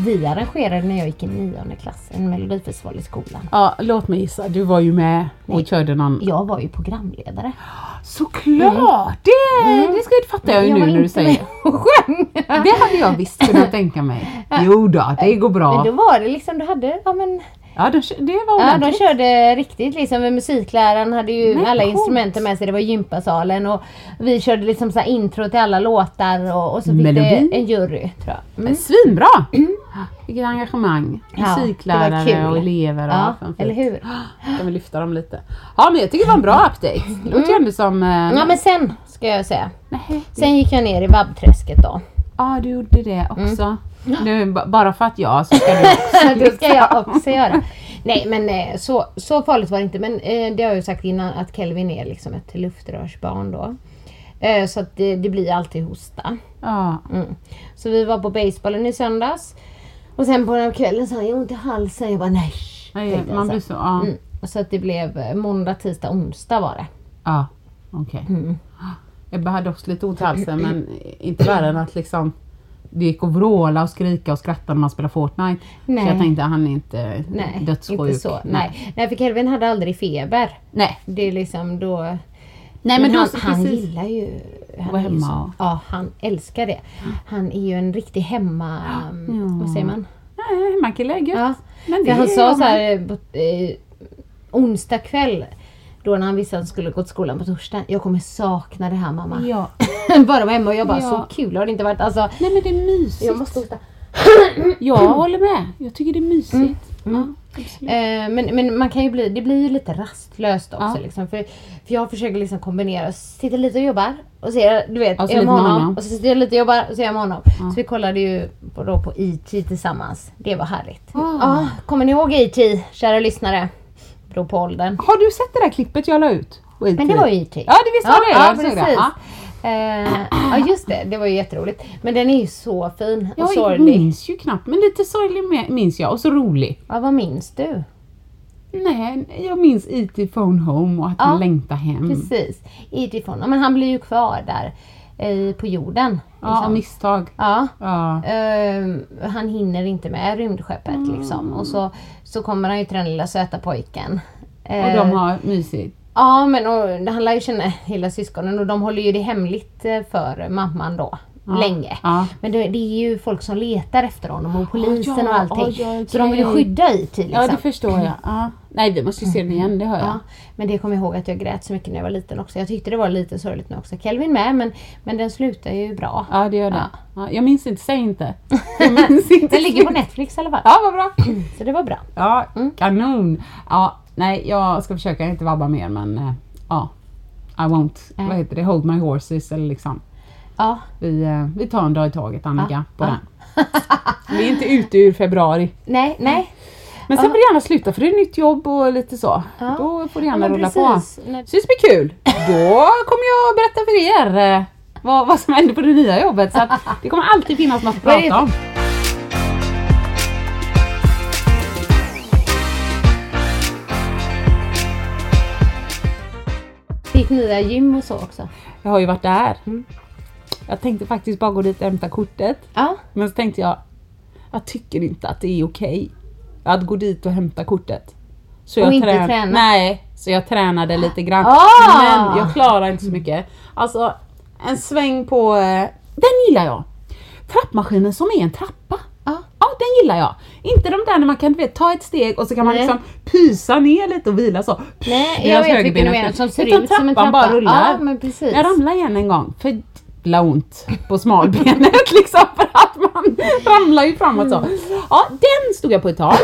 S1: Vi arrangerade när jag gick i nionde klass en melodifestival i skolan.
S2: Ja, låt mig gissa. Du var ju med och
S1: Nej.
S2: körde någon...
S1: Jag var ju programledare.
S2: Såklart! Det, det ska, jag ju
S1: Jag
S2: nu
S1: var
S2: när du säger.
S1: sjöng.
S2: Det hade jag visst kunnat tänka mig. <laughs> Jo då, det går
S1: Men
S2: bra.
S1: då var det liksom, du hade, ja men
S2: Ja, det, det var
S1: Ja, de körde riktigt liksom. Musikläraren hade ju
S2: Men
S1: alla
S2: coolt.
S1: instrumenten med sig. Det var gympasalen och vi körde liksom så intro till alla låtar och, och så fick
S2: Melodi.
S1: det en jury tror jag. Mm.
S2: Svinbra! <clears throat> Vilket engagemang.
S1: Ja,
S2: Musiklärare
S1: kul.
S2: och elever. Och
S1: Ja, eller hur?
S2: Kan vi lyfta dem lite. Ja men jag tycker det var en bra update. Det låter ju ändå som... Eh,
S1: Ja men sen ska jag säga.
S2: nej.
S1: Sen gick jag ner i vabbträsket då.
S2: Ja du gjorde det också.
S1: Mm.
S2: Nu, ba- bara för att jag så ska du <laughs> också.
S1: det ska jag också göra. Nej men eh, så, så farligt var det inte. Men eh, det har jag ju sagt innan att Kelvin är liksom ett luftrörsbarn då. Eh, så att det, det blir alltid hosta.
S2: Ja.
S1: Mm. Så vi var på basebollen i söndags. Och sen på den kvällen sa jag ont i halsen. Jag bara nej. Jag
S2: man blir så... Ja,
S1: Mm. Så att det blev måndag, tisdag, onsdag var det.
S2: ja okej.
S1: Mm.
S2: Jag hade också lite ont i halsen men inte värre än att liksom det gick att vråla och skrika och skratta när man spelar Fortnite.
S1: Nej.
S2: Så jag tänkte han är inte
S1: Nej,
S2: dödssjuk.
S1: inte så. Nej. Nej, för Kelvin hade aldrig feber.
S2: Nej.
S1: Det är liksom då...
S2: Nej men, då,
S1: han, han gillar ju... Han
S2: Vara hemma
S1: så- Ja, han älskar det. Han är ju en riktig hemma... Vad säger man?
S2: Nej, hemmakille är gött.
S1: Ja.
S2: Men
S1: För han sa så här på, eh, onsdag kväll då när han visste att han skulle gå till skolan på torsdag. Jag kommer sakna det här mamma.
S2: Ja. <laughs>
S1: Bara vara hemma och jag bara
S2: Ja.
S1: så kul har det inte varit. Alltså,
S2: Nej men det är mysigt.
S1: jag måste hosta.
S2: Jag håller med. Jag tycker det är mysigt. Ja, absolut.
S1: Eh, men, men man kan ju bli, det blir ju lite rastlöst också.
S2: Ja.
S1: Liksom, för, för jag försöker liksom kombinera, sitta lite och jobbar och ser, du vet,
S2: Och så
S1: är jag med honom.
S2: honom.
S1: Och så sitter jag lite och jobbar och så är jag med honom. Så vi kollade ju på, då på E.T. tillsammans. Det var härligt.
S2: Ah.
S1: Ja, kommer ni ihåg E.T. kära lyssnare? Åldern.
S2: Har du sett det där klippet jag la ut?
S1: Men det var ju E.T.
S2: Ja det visst var det.
S1: ja,
S2: jag det.
S1: precis.
S2: Ja.
S1: Eh, ja just det, det var ju jätteroligt. Men den är ju så fin och
S2: Jag
S1: sorglig.
S2: minns ju knappt, men lite sorglig minns jag och så rolig.
S1: Ja, vad minns du?
S2: Nej, jag minns E.T. Phone Home och att
S1: Ja,
S2: han längtar hem.
S1: Precis. Utifrån. Ja, men han blir ju kvar där eh, på jorden.
S2: Ja,
S1: liksom.
S2: misstag.
S1: Ja.
S2: Ja.
S1: Ehm, han hinner inte med rymdskeppet
S2: Mm.
S1: liksom. Och så, så kommer han ju till den lilla söta pojken.
S2: Och de har mysigt.
S1: Ja men och, han lär ju känna hela syskonen och de håller ju det hemligt eh, för mamman då. Länge. Men det, det är ju folk som letar efter honom och polisen
S2: ja,
S1: och allting.
S2: oj, oj,
S1: Så de vill skydda IT liksom.
S2: Ja, det förstår jag. <laughs> Ja. Nej, vi måste ju se den igen, det hör jag.
S1: Ja, men det kommer jag ihåg att jag grät så mycket när jag var liten också. Jag tyckte det var lite sorgligt nu också. Kelvin med men, men den slutar ju bra.
S2: Ja, det gör det.
S1: Ja.
S2: Ja, jag minns inte, säg inte. <laughs> Jag minns inte.
S1: Den ligger på Netflix i alla fall.
S2: Ja, vad bra. <clears throat>
S1: Så det var bra.
S2: Ja, kanon. Ja, nej, jag ska försöka inte vabba mer, men eh, ja. I won't,
S1: Nej.
S2: vad heter det, hold my horses eller liksom.
S1: Ja,
S2: Vi, eh, vi tar en dag i taget Annika på den. <laughs> Vi är inte ute ur februari.
S1: nej, nej.
S2: Men sen får det gärna sluta för det är nytt jobb och lite så. Då får
S1: Ja,
S2: gärna rulla på. Så det ska bli kul. Då kommer jag berätta för er eh, vad, vad som händer på det nya jobbet. Så det kommer alltid finnas något att prata om.
S1: Ditt nya gym och så också.
S2: Jag har ju varit där.
S1: Mm.
S2: Jag tänkte faktiskt bara gå dit och hämta kortet.
S1: Ja,
S2: Men så tänkte jag, jag tycker inte att det är okej att gå dit och hämta kortet. Så
S1: Och
S2: jag
S1: inte
S2: trän-
S1: träna?
S2: Nej, så jag tränade lite grann.
S1: Ah!
S2: Men jag klarar inte så mycket. Alltså, en sväng på... eh, Den gillar jag! Trappmaskinen som är en trappa.
S1: Ja.
S2: Ja, den gillar jag. Inte de där när man kan vet, ta ett steg och så kan man
S1: Nej.
S2: liksom pysa ner lite och vila så.
S1: nej jag vet vilken du menar som ser
S2: Utan
S1: ut som en trappa.
S2: bara rullar.
S1: Ja, men precis.
S2: Jag ramlade igen en gång. För ont på smalbenet <laughs> liksom för att man ramlar ju framåt så. Ja, den stod jag på ett tag.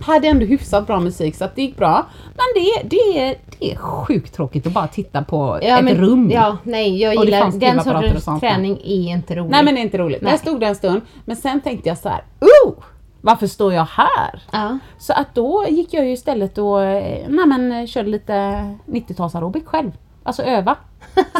S2: Hade ändå hyfsat bra musik så att det gick bra. Men det, det, är, det är sjukt tråkigt att bara titta på
S1: Ja,
S2: ett
S1: men,
S2: rum.
S1: Ja, nej jag gillar den sortens träning är inte rolig.
S2: Nej men det är inte roligt.
S1: Nej.
S2: Där stod det en stund. Men sen tänkte jag så här. Oh! Varför står jag här?
S1: Ja.
S2: Så att då gick jag ju istället och eh, nej men, eh, körde lite 90-tals aerobic själv. Alltså öva.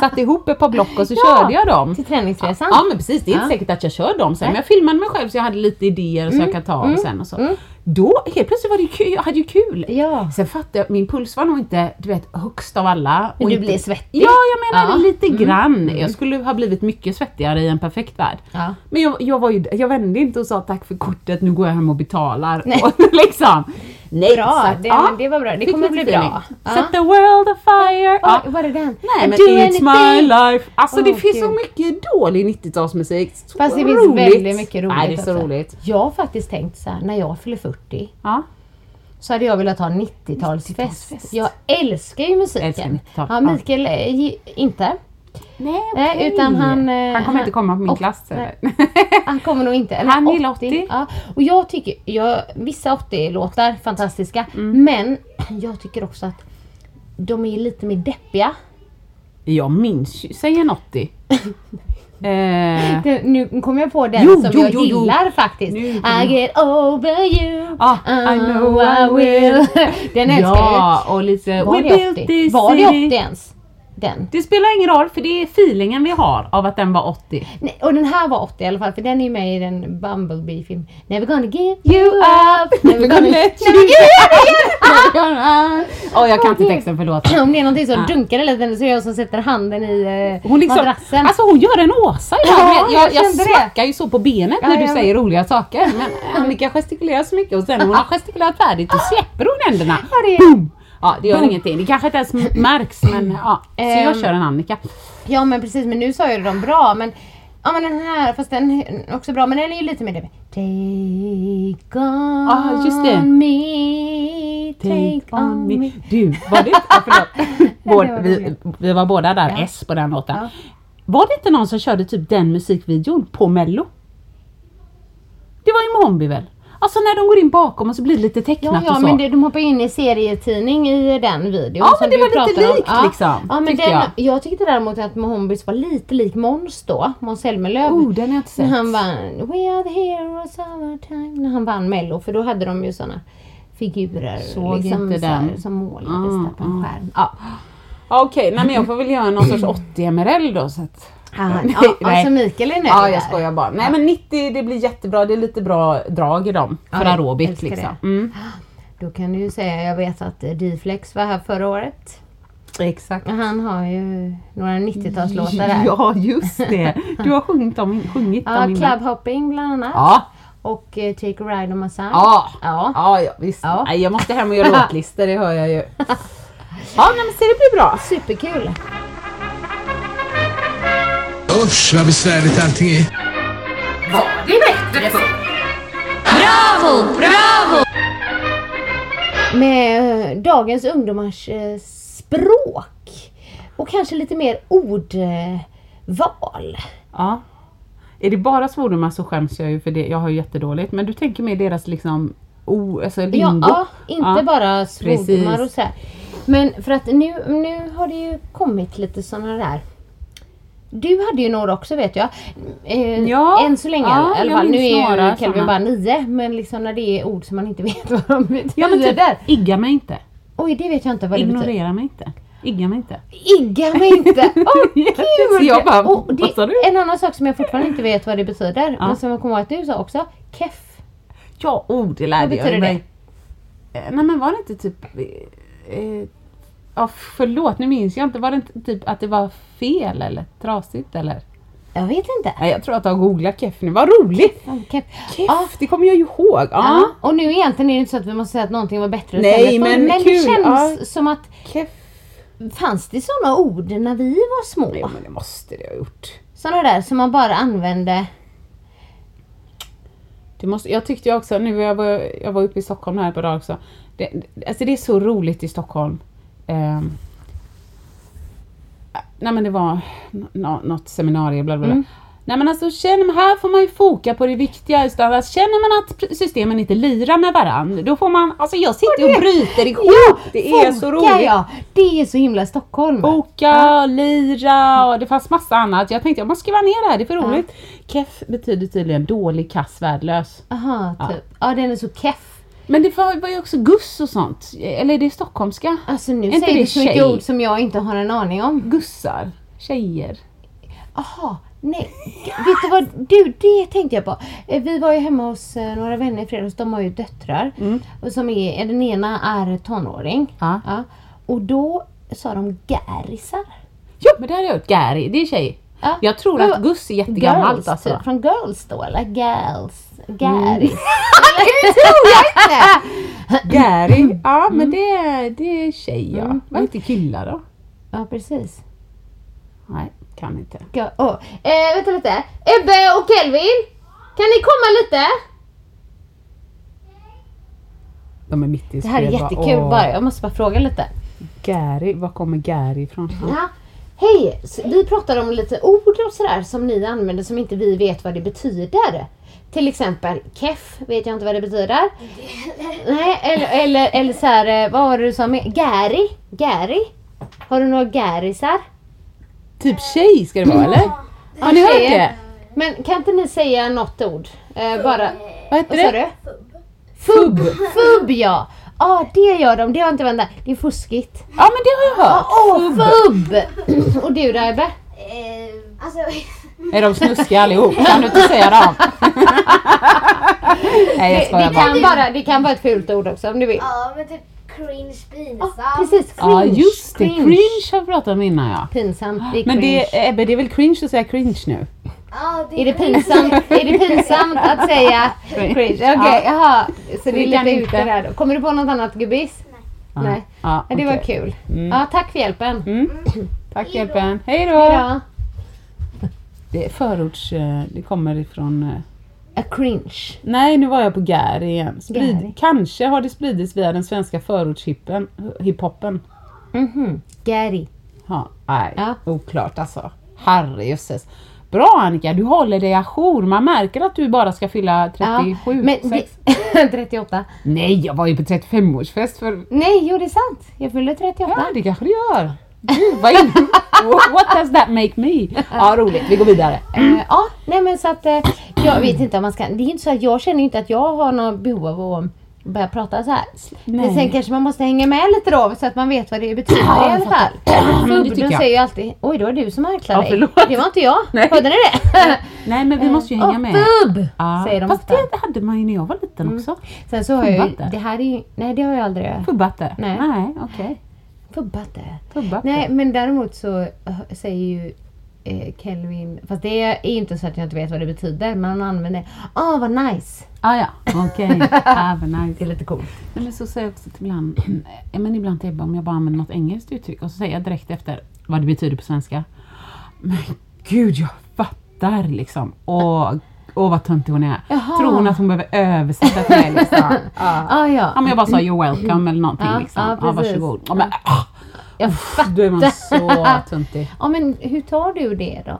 S2: Satte ihop ett par block och så
S1: Ja,
S2: körde jag dem.
S1: Till träningsresan.
S2: Ja men precis, det är inte
S1: Ja.
S2: säkert att jag kör dem sen. Men jag filmade mig själv så jag hade lite idéer så jag kan ta av sen och så. Då helt plötsligt var det kul, jag hade ju kul.
S1: Ja.
S2: Sen fattade jag, min puls var nog inte du vet högst av alla.
S1: Men du
S2: inte,
S1: blev svettig?
S2: Ja jag menar
S1: Ja. Mm.
S2: lite grann. Jag skulle ha blivit mycket svettigare i en perfekt värld.
S1: Ja.
S2: Men jag, jag, var ju, jag vände inte och sa tack för kortet, nu går jag hem och betalar.
S1: Nej.
S2: Och <laughs> liksom. Nej,
S1: Bra,
S2: att,
S1: det-
S2: ja,
S1: men det var bra. Det kommer bli bra. Ja.
S2: Set the world afire. Ja.
S1: Oj, var det den?
S2: Nej men it's my
S1: anything.
S2: life. Alltså det
S1: Åh,
S2: finns så mycket dålig 90-talsmusik. Så
S1: Fast det
S2: roligt.
S1: finns väldigt mycket roligt
S2: Nej det är så
S1: också.
S2: roligt.
S1: Jag har faktiskt tänkt så här, när jag fyller 40
S2: Ja.
S1: så hade jag velat ha 90-talsfest.
S2: 90-talsfest.
S1: Jag älskar ju musiken.
S2: Älskar 90-tal.
S1: Ja, Mikael eh, inte.
S2: Nej,
S1: Nej,
S2: okej.
S1: utan han, eh,
S2: Han kommer inte komma på min
S1: och-
S2: klass
S1: nej. <laughs> Han kommer nog inte. Eller
S2: Han gillar 80.
S1: Ja. Och jag tycker, jag, vissa 80-låtar, fantastiska.
S2: Mm.
S1: Men <clears throat> jag tycker också att de är lite mer deppiga.
S2: Jag minns ju, säg en 80. <laughs> eh,
S1: Det, nu kommer jag på den
S2: Jo,
S1: som
S2: jo,
S1: jag
S2: jo, jo.
S1: gillar faktiskt.
S2: Nu
S1: I get over you.
S2: Ah, I know I will. <laughs>
S1: Den älskar
S2: ja, och lite
S1: jag. Var
S2: We
S1: det
S2: built
S1: 80?
S2: this
S1: Var det
S2: city.
S1: 80 ens? Den.
S2: Det spelar ingen roll för det är feelingen vi har av att den var 80.
S1: Nej, och den här var 80 i alla fall för den är med i den Bumblebee-film. Never gonna give you up. Never gonna let you
S2: Åh jag kan inte texten förlåt.
S1: Om det är någonting som
S2: Ja.
S1: dunkar eller den så är jag som sätter handen i eh,
S2: Hon liksom,
S1: madrassen.
S2: alltså hon gör en Åsa
S1: Ja,
S2: ibland. jag, jag,
S1: jag
S2: smackar ju så på benet
S1: Ja,
S2: när du säger roliga saker. Men Annika gestikulerar så mycket och sen när hon har gestikulerat färdigt då släpper hon händerna.
S1: Ja, det-
S2: Boom! Ja det gör ingenting. Det kanske inte ens märks men <clears throat> ja. Så jag
S1: Ehm.
S2: kör en Annika.
S1: Ja men precis, men nu sa jag dem bra men Ja men den här, fast den är också bra men den är ju lite mer det. Take on
S2: Ah, just det.
S1: me, take, on me.
S2: Du, var det ja, förlåt. <laughs> Vår, vi, vi var båda där,
S1: Ja.
S2: S på den låten.
S1: Ja.
S2: Var det inte någon som körde typ den musikvideon på mello? Det var ju Mombi väl? Alltså när de går in bakom och så blir det lite tecknat
S1: Ja, ja
S2: och så.
S1: men det, de hoppar in i serietidning i den videon.
S2: Ja, men det var lite
S1: om.
S2: likt
S1: ja.
S2: liksom,
S1: Ja, men den,
S2: jag.
S1: jag. tyckte däremot att Mohombis var lite lik Måns då, Måns Zelmerlöw.
S2: Oh, den har jag inte
S1: När
S2: sett.
S1: han vann We are the heroes of our time. När han vann mello för då hade de ju såna figurer
S2: Såg
S1: liksom,
S2: inte
S1: så här,
S2: den.
S1: som målades
S2: Mm,
S1: där på en
S2: mm.
S1: skärm. Ja.
S2: Ja, Okej, nej men jag får väl göra någon sorts <clears throat> 80 MRL då. Så att...
S1: Ah,
S2: Nej,
S1: ja,
S2: nej.
S1: alltså Mikael är nöjd
S2: Ja, jag skojar bara. Nej men 90 det blir jättebra, det är lite bra drag i dem. För
S1: Ja,
S2: aerobik liksom. Mm.
S1: Då kan du ju säga, jag vet att eh, D-Flex var här förra året.
S2: Exakt.
S1: Han har ju några 90-talslåtar där. <laughs>
S2: Ja, just det. Du har sjungit dem, sjungit
S1: Ja,
S2: dem innan.
S1: Clubhopping bland annat.
S2: Ja,
S1: Och eh, Take a Ride on My Side.
S2: ja.
S1: Ja.
S2: Ja, ja visst.
S1: Ja.
S2: Nej, jag måste hem och göra <laughs> låtlistor, det hör jag ju. <laughs> Ja, men se det blir bra.
S1: Superkul.
S6: Usch vad besvärligt allting är.
S3: Bravo, bravo!
S1: Med eh, dagens ungdomars eh, språk. Och kanske lite mer ordval.
S2: Ja. Är det bara svordomar så skäms jag ju för det. Jag har ju jättedåligt. Men du tänker mer deras liksom, o, alltså
S1: Ja,
S2: lingo?
S1: ja, inte
S2: Ja.
S1: bara svordomar och så här. Men för att nu, nu har det ju kommit lite sådana där du hade ju några också vet jag. Eh,
S2: Ja,
S1: än så länge
S2: ja,
S1: i alla fall. Nu är ju Kelvin bara nio. Men liksom när det är ord som man inte <laughs> vet vad de betyder.
S2: Ja men typ, igga mig inte.
S1: Oj, det vet jag inte vad det betyder.
S2: Ignorera mig inte. Igga mig inte.
S1: Igga mig inte! <laughs> Åh
S2: Ja,
S1: gud!
S2: jag bara,
S1: Och det,
S2: vad sa du?
S1: En annan sak som jag fortfarande inte vet vad det betyder.
S2: Ja.
S1: Men som jag kommer ihåg att du sa också. Keff.
S2: Ja, oh, det lärde
S1: Vad
S2: jag
S1: betyder
S2: mig. Eh, Nej men var det inte typ... Eh, ja förlåt, nu minns jag inte. Var det inte typ att det var fel eller trasigt eller?
S1: Jag vet inte.
S2: Nej, jag tror att jag har googlat keff nu. Vad roligt!
S1: Keff. Ja.
S2: det kommer jag ju ihåg. Ja.
S1: Ja. Och nu egentligen är det inte så att vi måste säga att någonting var bättre
S2: Nej, men
S1: men det
S2: kul.
S1: känns
S2: Ja.
S1: som att
S2: Keff.
S1: fanns det sådana ord när vi var små?
S2: Ja men det måste det ha gjort.
S1: Sådana där som man bara använde.
S2: Det måste, jag tyckte ju också, nu jag var jag var uppe i Stockholm här på dag också. Det, alltså det är så roligt i Stockholm. Ehm, nej men det var nå- något seminarium, bla bla bla. Nej men alltså känner man, här får man ju foka på det viktiga istället. Alltså, känner man att systemen inte lirar med varandra, då får man, alltså jag sitter och bryter ihop. det är så
S1: Foka,
S2: roligt.
S1: Ja, det är så himla Stockholm.
S2: Boka, lira och det fanns massa annat. Jag tänkte jag måste skriva ner det här, det är för roligt. Keff betyder tydligen dålig, kass, värdelös.
S1: Aha, typ. Ja. den är så keff.
S2: Men det var, var ju också guss och sånt. Eller är det stockholmska?
S1: Alltså nu
S2: inte
S1: säger du så mycket ord som jag inte har en aning om.
S2: Gussar. Tjejer.
S1: Aha, nej. Vet du vad, du det tänkte jag på. Eh, Vi var ju hemma hos eh, några vänner i fredags, de har ju döttrar. Och som är, den ena är tonåring.
S2: Ja.
S1: Och då sa de gärisar.
S2: Jo men det har jag hört. Gary, det är tjej.
S1: Ja.
S2: Jag tror att guss är jättegammalt
S1: Girls,
S2: alltså.
S1: typ. Från girls då eller? Girls. Gäris. <laughs> <laughs>
S2: Gary, ja men det, är- det är tjej ja.
S1: Mm.
S2: Vad heter killar då?
S1: Ja precis.
S2: Nej, kan inte.
S1: Oh. eh, vänta lite. Ebbe och Kelvin. Kan ni komma lite?
S2: De är mitt i
S1: Det här är jättekul
S2: åh.
S1: bara. Jag måste bara fråga lite.
S2: Gary, var kommer Gary ifrån?
S1: Ja. Hej! Vi pratar om lite ord och sådär som ni använder som inte vi vet vad det betyder. Till exempel keff vet jag inte vad det betyder. Nej, eller, eller, eller så här, eh, vad var det du sa med? Gary? Gary? Har du några gärisar?
S2: Typ tjej ska det vara eller? Har ni hört det?
S1: Men kan inte ni säga något ord? Eh, bara...
S2: Vad heter det?
S1: du? Fubb. Fubb ja! Ja det gör de, det har inte väntat. Det är fuskigt.
S2: Ja men det har jag hört.
S1: Åh fubb! Och du då Ebbe?
S7: Eh, alltså,
S2: Är de snuskiga allihop? Kan du inte säga dem? <laughs> Nej jag
S1: Det,
S2: skojar
S1: det,
S2: bara.
S1: kan bara, det kan vara ett fult ord också om du vill.
S7: ja men typ cringe, pinsamt.
S1: Ja, precis, cringe.
S2: Ja just det, cringe har vi pratat om innan ja.
S1: Pinsamt, det är
S2: Men
S1: cringe.
S2: det, Ebbe, det är väl cringe att säga cringe nu?
S7: Ja,
S1: Är det pinsamt, är det pinsamt att <laughs> säga cringe? Okej, jaha. Så det är lite ute där då. Kommer du på något annat gubbis? Nej.
S2: Ja,
S1: Ja, det var kul.
S2: Mm.
S1: Ja, tack för hjälpen.
S2: Mm. <clears throat> Tack hjälpen. Hej då!
S1: Hejdå.
S2: Det är förorts... eh, Det kommer ifrån... eh,
S1: A cringe.
S2: Nej, nu var jag på Gary igen. Sprid,
S1: Gary.
S2: Kanske har det spridits via den svenska förortshippen, hiphopen.
S1: Mhm. Gary.
S2: Ja, nej,
S1: Ja.
S2: oklart alltså. Herrejösses. Bra Annika, du håller dig ajour. Man märker att du bara ska fylla 37,
S1: Ja, men
S2: sex. <laughs>
S1: det, 38.
S2: Nej, jag var ju på 35-årsfest för...
S1: Nej, jo det är sant. Jag fyller 38.
S2: Ja, det kanske du gör. Gud, vad in... What does that make me? Ja, roligt. Vi går vidare.
S1: Eh, ja, nej men så att eh, jag vet inte om man ska. Det är inte så att jag känner inte att jag har något behov av att börja prata så här.
S2: Nej.
S1: Men sen kanske man måste hänga med lite då så att man vet vad det betyder i alla fall.
S2: fattar. Men det
S1: Fubb,
S2: tycker
S1: de
S2: jag.
S1: säger ju alltid Oj, det var du som harklade
S2: Ja,
S1: dig.
S2: förlåt.
S1: Det var inte jag.
S2: Nej.
S1: Hörde ni det? <laughs>
S2: Nej men vi måste ju hänga med.
S1: Fubb!
S2: Ja,
S1: Säger de
S2: Fast
S1: ofta. Mm.
S2: det hade man ju när jag var liten också.
S1: Sen så har jag ju, det här är ju, nej det har jag aldrig
S2: Fubbatte?
S1: Nej.
S2: Nej, okej.
S1: Fubbatte.
S2: Fubbatte.
S1: Nej men däremot så äh, säger ju eh, Kelvin, fast det är inte så att jag inte vet vad det betyder men han använder Åh vad nice!
S2: Ah, ja, okej. <laughs> ah, vad nice.
S1: Det är lite coolt.
S2: Nej, men så säger jag också till ibland, <clears throat> eh, men ibland till Ebba om jag bara använder något engelskt uttryck och så säger jag direkt efter vad det betyder på svenska. Men gud jag fattar liksom. Åh, åh vad töntig hon är.
S1: Jaha.
S2: Tror hon att hon behöver översätta till mig liksom? Ja. <laughs>
S1: Ah, ja.
S2: Ja men jag bara sa you're welcome eller någonting liksom.
S1: ja,
S2: Ja,
S1: precis.
S2: varsågod. Ja, men, ah,
S1: Jag
S2: då är man
S1: fattar.
S2: så <laughs> töntig.
S1: Ja men hur tar du det då?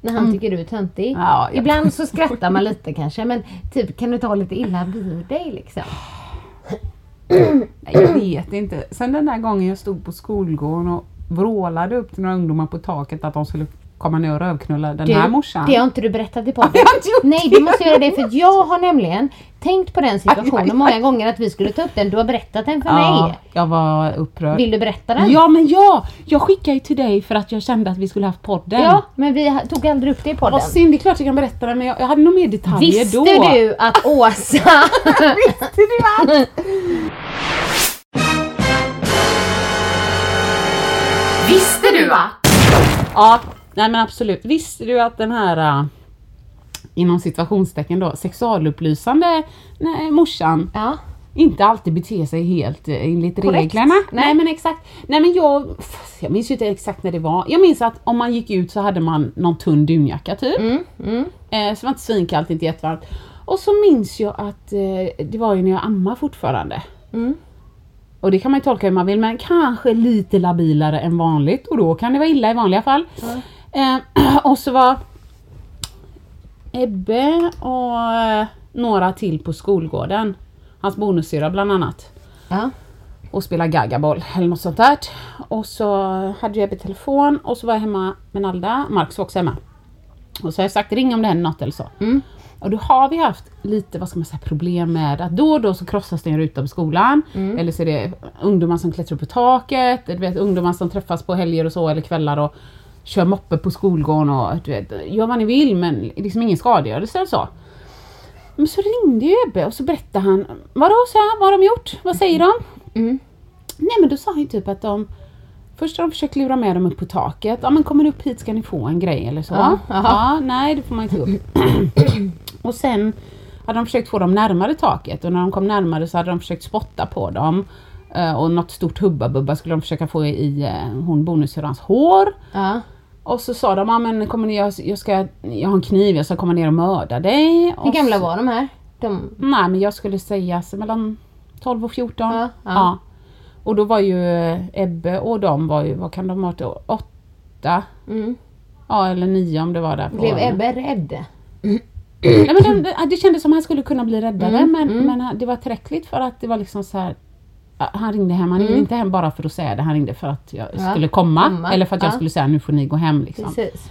S1: När han tycker du är töntig?
S2: Mm. Ja, jag-
S1: Ibland så skrattar man lite kanske men typ kan du ta lite illa vid dig liksom?
S2: Jag vet inte. Sen den där gången jag stod på skolgården och vrålade upp till några ungdomar på taket att de skulle komma ner och rövknulla den här morsan.
S1: det har inte du berättat i <laughs> podden. Nej, du måste göra det för jag har nämligen tänkt på den situationen
S2: Aj, aj, aj.
S1: många gånger att vi skulle ta upp den. Du har berättat den för
S2: Ja,
S1: mig.
S2: jag var upprörd.
S1: Vill du berätta den?
S2: Ja men ja! Jag skickade ju till dig för att jag kände att vi skulle haft podden.
S1: Ja, men vi tog aldrig upp det i podden.
S2: Vad synd, det är klart jag kan berätta det men jag, jag hade nog mer detaljer
S1: Visste
S2: då.
S1: du att Åsa... <laughs>
S2: Visste du att?
S8: Visste du att?
S2: Ja, nej men absolut. Visste du att den här äh, inom situationstecken då sexualupplysande nej, morsan
S1: ja.
S2: inte alltid beter sig helt eh, enligt
S1: Korrekt.
S2: reglerna.
S1: Nej.
S2: Nej. men exakt. Nej men jag, jag minns ju inte exakt när det var. Jag minns att om man gick ut så hade man någon tunn dunjacka typ.
S1: Mm, mm.
S2: Eh, så var inte svinkallt, inte jättevarmt. Och så minns jag att eh, det var ju när jag ammar fortfarande.
S1: Mm.
S2: Och det kan man ju tolka hur man vill men kanske lite labilare än vanligt och då kan det vara illa i vanliga fall. Eh, <clears throat> och så var Ebbe och eh, några till på skolgården. Hans bonussyrra bland annat.
S1: Ja.
S2: Och spela gagaboll eller något sånt där. Och så hade jag Ebbe telefon och så var jag hemma med Nalda. Marcus var också hemma. Och så har jag sagt ring om det händer något eller så.
S1: Mm.
S2: Och då har vi haft lite vad ska man säga, problem med att då och då så krossas det en ruta på skolan.
S1: Mm.
S2: Eller så är det ungdomar som klättrar upp på taket. Du vet, ungdomar som träffas på helger och så eller kvällar och kör moppe på skolgården och du vet, gör vad ni vill men liksom ingen skadegörelse eller så. Men så ringde ju Ebbe och så berättade han, vadå så här, vad har de gjort? Vad säger de?
S1: Mm.
S2: Nej men då sa han ju typ att de Först har de försökt lura med dem upp på taket. Ja men kommer ni upp hit ska ni få en grej eller så.
S1: Ja,
S2: Ja, nej det får man inte upp. <clears throat> och sen hade de försökt få dem närmare taket och när de kom närmare så hade de försökt spotta på dem. Eh, Och något stort hubba-bubba skulle de försöka få i eh, hon bonussyrrans hår.
S1: Ja.
S2: Och så sa de, ja men kommer ni, jag, jag, ska, jag har en kniv, jag ska komma ner och mörda dig.
S1: Hur gamla
S2: så-
S1: var de här? De...
S2: Nej men jag skulle säga så mellan 12 och 14.
S1: Ja, ja.
S2: Och då var ju Ebbe och de var ju, vad kan de ha varit? Åtta?
S1: Mm.
S2: Ja eller nio om det var där.
S1: Blev Ebbe rädd?
S2: Nej, men det, det kändes som han skulle kunna bli räddare
S1: Mm,
S2: men,
S1: mm.
S2: men det var tillräckligt för att det var liksom så här. Ja, Han ringde hem, han ringde
S1: Mm.
S2: inte hem bara för att säga det, han ringde för att jag
S1: Ja,
S2: skulle komma.
S1: komma.
S2: Eller för att jag
S1: Ja.
S2: skulle säga nu får ni gå hem liksom.
S1: Precis.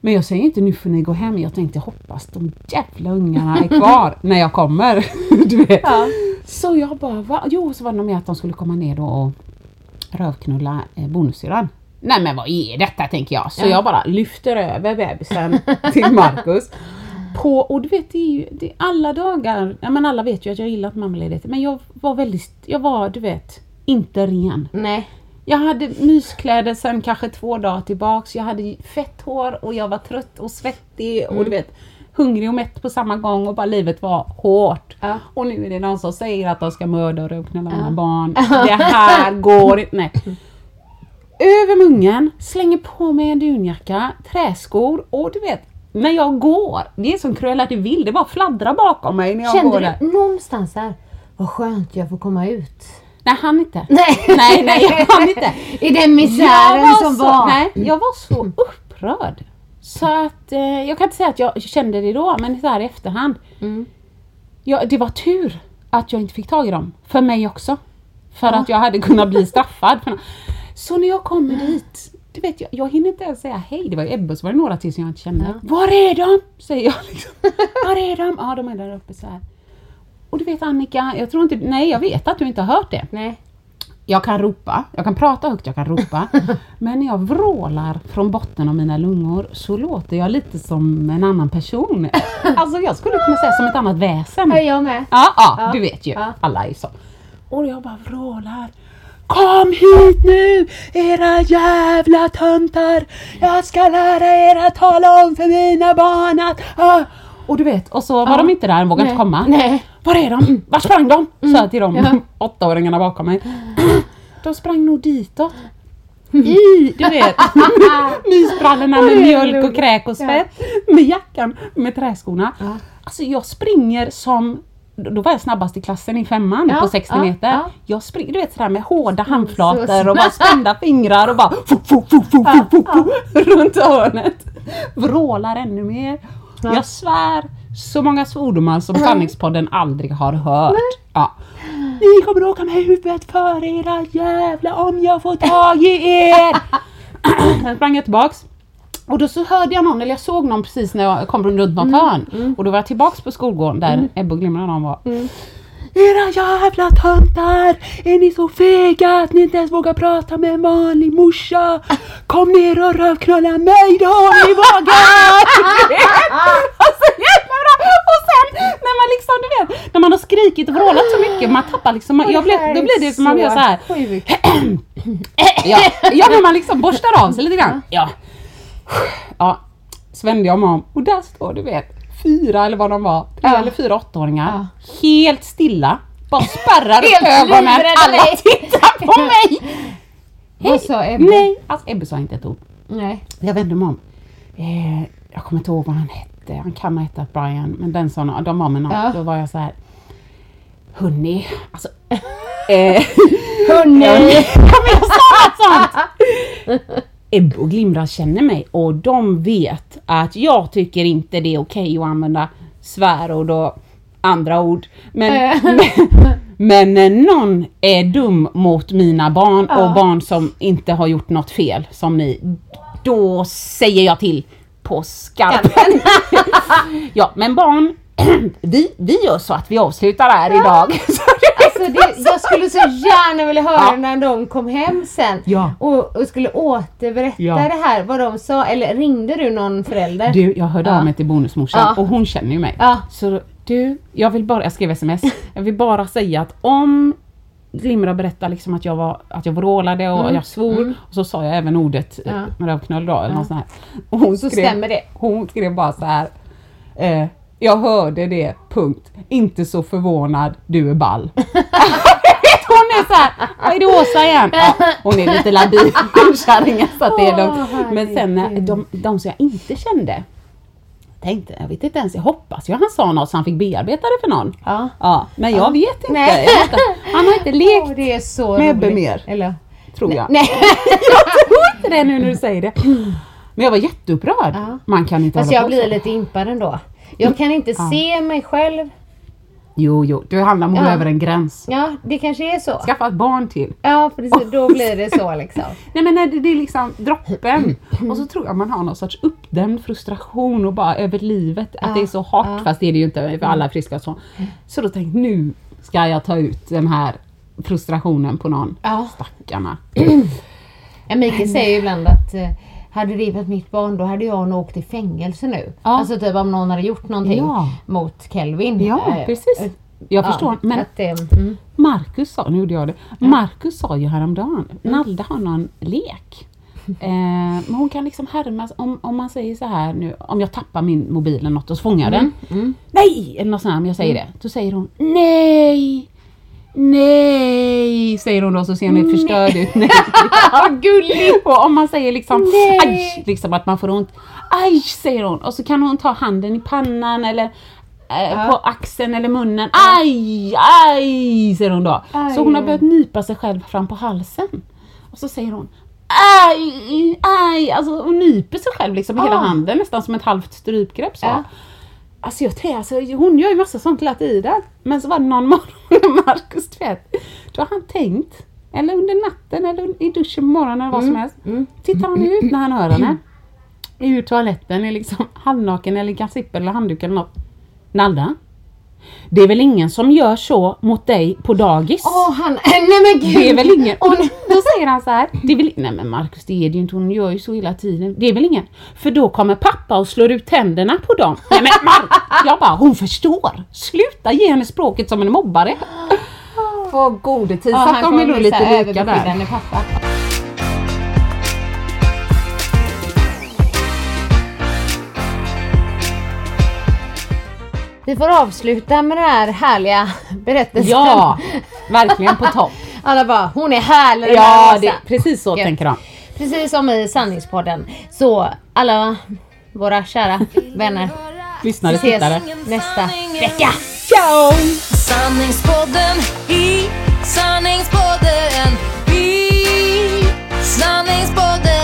S2: Men jag säger inte nu får ni gå hem, jag tänkte hoppas de jävla ungarna är kvar <laughs> när jag kommer. <laughs> du vet.
S1: Ja.
S2: Så jag bara, va? jo så var det med att de skulle komma ner då och rövknulla eh, bonussyrran. Nej men vad är detta tänker jag. Så
S1: Ja.
S2: jag bara lyfter över bebisen <laughs> till Marcus. På, och du vet det är ju det är alla dagar, ja men alla vet ju att jag gillar mammaledighet men jag var väldigt, jag var du vet inte ren.
S1: Nej.
S2: Jag hade myskläder sen kanske två dagar tillbaks. Jag hade fett hår och jag var trött och svettig och du vet hungrig och mätt på samma gång och bara livet var hårt.
S1: Ja.
S2: Och nu är det någon som säger att de ska mörda och rövknulla mina barn. <laughs> Det här går inte. Nej. Över mungen, slänger på mig en dunjacka, träskor och du vet när jag går, det är som Cruella de Vil, det bara fladdrar bakom mig när jag går
S1: Kände
S2: där.
S1: du någonstans här, vad skönt jag får komma ut?
S2: Nej, han inte.
S1: Nej,
S2: Nej, nej, hann inte.
S1: I den misären som
S2: så,
S1: var.
S2: Nej, jag var så upprörd. Så att eh, jag kan inte säga att jag kände det då, men så här i efterhand.
S1: Mm.
S2: Ja, det var tur att jag inte fick tag i dem. För mig också. För att jag hade kunnat bli <laughs> straffad. Så när jag kommer dit, du vet jag, jag hinner inte ens säga hej. Det var ju Ebbe och så var det några till som jag inte kände. Var är de? Säger jag liksom. <laughs> Var är de? Ja, de är där uppe så här. Och du vet Annika, jag tror inte, nej jag vet att du inte har hört det.
S1: Nej.
S2: Jag kan ropa, jag kan prata högt, jag kan ropa. <laughs> men när jag vrålar från botten av mina lungor så låter jag lite som en annan person. <laughs> Alltså jag skulle kunna säga som ett annat väsen.
S1: Ja, jag med.
S2: Ja, ja,
S1: Ja.
S2: du vet ju.
S1: Ja.
S2: Alla är så. Och jag bara vrålar. Kom hit nu era jävla töntar! Jag ska lära er att tala om för mina barn att... Ah. Och du vet, och så var
S1: Ja.
S2: de inte där, vågade inte komma.
S1: Nej.
S2: Var är de? Var sprang de? Sa jag till dem,
S1: Ja.
S2: åttaåringarna bakom mig. De sprang nog ditåt. I, du vet, <laughs> mysbrallorna med mjölk och kräk och svett. Med jackan med träskorna. Alltså jag springer som då var jag snabbast i klassen i femman
S1: Ja,
S2: på 60
S1: ja,
S2: meter.
S1: ja.
S2: Jag springer du vet sådär med hårda handflator och bara spända fingrar och bara <laughs> fu, fu, fu, runt hörnet. Vrålar ännu mer. Jag svär så många svordomar som Sanningspodden aldrig har hört. Ja. Ni kommer åka med huvudet för era jävla om jag får tag i er! <laughs> Sen sprang jag tillbaks. Och då så hörde jag någon, eller jag såg någon precis när jag kom runt något hörn. Och då var jag tillbaks på skolgården där Ebbe och Glimra och de var. Era jävla töntar! Är ni så fega att ni inte ens vågar prata med en vanlig morsa? Kom ner och rövknulla mig då om ni vågar! alltså jävla bra! Och sen när man liksom, du vet, när man har skrikit och vrålat så mycket, man tappar liksom, man, jag blir, då blir det som man gör så här. <clears throat> Ja, ja men man liksom borstar av sig lite grann. Ja. Ja, så vände jag mig om och där står du vet fyra eller vad de var, tre
S1: Ja.
S2: eller fyra åttaåringar. Helt stilla. Bara spärrar upp <laughs> ögonen. Alla tittar på <laughs> mig.
S1: Vad sa Ebbe?
S2: Nej, alltså Ebbe sa inte ett ord.
S1: Nej.
S2: Jag vände mig om. Eh, jag kommer inte ihåg vad han hette. Han kan ha hetat Brian. Men den sa de var med någon.
S1: Ja.
S2: Då var jag så här. Hörni, alltså. <laughs> Eh,
S1: Hörni!
S2: Ja, men jag sa något sånt! Ebbe och Glimra känner mig och de vet att jag tycker inte det är okej att använda svärord och andra ord. Men, <laughs> men, men när någon är dum mot mina barn och barn som inte har gjort något fel som ni, då säger jag till på skarpen. <laughs> ja, men barn, <clears throat> vi, vi gör så att vi avslutar här idag. <laughs>
S1: Alltså det, jag skulle så gärna vilja höra
S2: Ja.
S1: när de kom hem sen
S2: Ja.
S1: och, och skulle återberätta
S2: Ja.
S1: det här, vad de sa. Eller ringde du någon förälder?
S2: Du, jag hörde
S1: Ja.
S2: av mig till bonusmorsan
S1: Ja.
S2: och hon känner ju mig.
S1: Ja.
S2: Så du, jag vill bara, jag skrev sms, jag vill bara säga att om Glimra berättar liksom att jag var, att jag vrålade och jag svor och så sa jag även ordet
S1: Ja.
S2: ja. rövknull då eller något sånt här. Och hon
S1: Så stämmer det.
S2: Hon skrev bara så här. Eh, jag hörde det, punkt. Inte så förvånad, du är ball. <laughs> hon är så här, vad är det Åsa igen? Ja, hon är lite labil <laughs> kärringen så att det är lugnt. Men sen när de, de som jag inte kände tänkte, jag vet inte ens, jag hoppas ju han sa något så han fick bearbeta det för någon.
S1: Ja.
S2: Ja, men jag vet inte.
S1: Nej.
S2: Han har inte lekt,
S1: så
S2: Med Ebbe mer.
S1: Eller?
S2: tror jag.
S1: Nej. <laughs>
S2: jag tror inte det nu när du säger det. Men jag var jätteupprörd.
S1: Ja.
S2: Man kan inte
S1: Fast jag blir lite impad ändå. Jag kan inte
S2: Ja.
S1: se mig själv.
S2: Jo, jo, du handlar om att gå
S1: Ja.
S2: över en gräns.
S1: Ja, det kanske är så.
S2: Skaffa ett barn till.
S1: Ja, precis. Då blir det så liksom. <laughs>
S2: Nej men när det, det är liksom droppen. Och så tror jag man har någon sorts uppdämd frustration och bara över livet. Att
S1: Ja,
S2: det är så hårt.
S1: ja.
S2: Fast det är det ju inte för alla är friska och så. Så då tänkte nu ska jag ta ut den här frustrationen på någon.
S1: Ja.
S2: Stackarna. <clears throat>
S1: Ja, Mikael säger ju ibland att eh, hade det varit mitt barn då hade jag nog åkt i fängelse nu.
S2: Ja.
S1: Alltså typ om någon hade gjort någonting
S2: Ja.
S1: mot Kelvin.
S2: Ja,
S1: Eh,
S2: precis.
S1: eh,
S2: Jag
S1: ja,
S2: förstår. Men
S1: Att mm.
S2: Marcus sa, nu gjorde jag det. Marcus sa ju häromdagen, Nalda har någon lek. <laughs> Eh, men hon kan liksom härma, om, om man säger så här nu, om jag tappar min mobil eller något och så fångar jag den. Nej! Eller något sånt här, om jag säger det. Då säger hon nej! Nej! Säger hon då så ser hon lite förstörd ut. Nej. <laughs> Ja, gulligt! Och om man säger liksom
S1: Nej.
S2: aj, liksom att man får ont. Aj, säger hon. Och så kan hon ta handen i pannan eller eh, på axeln eller munnen. Aj, aj, säger hon då.
S1: Aj,
S2: så hon har börjat nypa sig själv fram på halsen. Och så säger hon aj, aj, alltså hon nyper sig själv liksom i hela handen nästan som ett halvt strypgrepp så.
S1: Ja.
S2: Alltså jag alltså, hon gör ju massa sånt hela tiden. Men så var det någon morgon <laughs> när Marcus vet, då har han tänkt, eller under natten eller i duschen på morgonen eller vad som helst. Tittar han ut när han hör henne. <clears throat> Ur toaletten är liksom halvnaken eller i eller handduk eller något. Nalda? Det är väl ingen som gör så mot dig på dagis?
S1: Åh han, <laughs> nej men gud!
S2: Det är väl ingen, och <laughs> då säger han så här, det är väl, nej men Marcus det är det ju inte, hon gör ju så hela tiden. Det är väl ingen, för då kommer pappa och slår ut tänderna på dem. Nej men Marcus, jag bara, hon förstår. Sluta ge henne språket som en mobbare. Åh gode tid, så att de nog lite lika där.
S1: Pappa. Vi får avsluta med den här härliga berättelsen.
S2: Ja, verkligen på topp. <laughs>
S1: Alla bara, hon är härlig
S2: Ja, det, precis så
S1: Gött.
S2: tänker de.
S1: Precis som i sanningspodden. Så alla våra kära vänner.
S2: Lyssnare,
S1: Vi ses
S2: tittare.
S1: nästa vecka.
S2: Ciao!
S3: Sanningspodden i sanningspodden i sanningspodden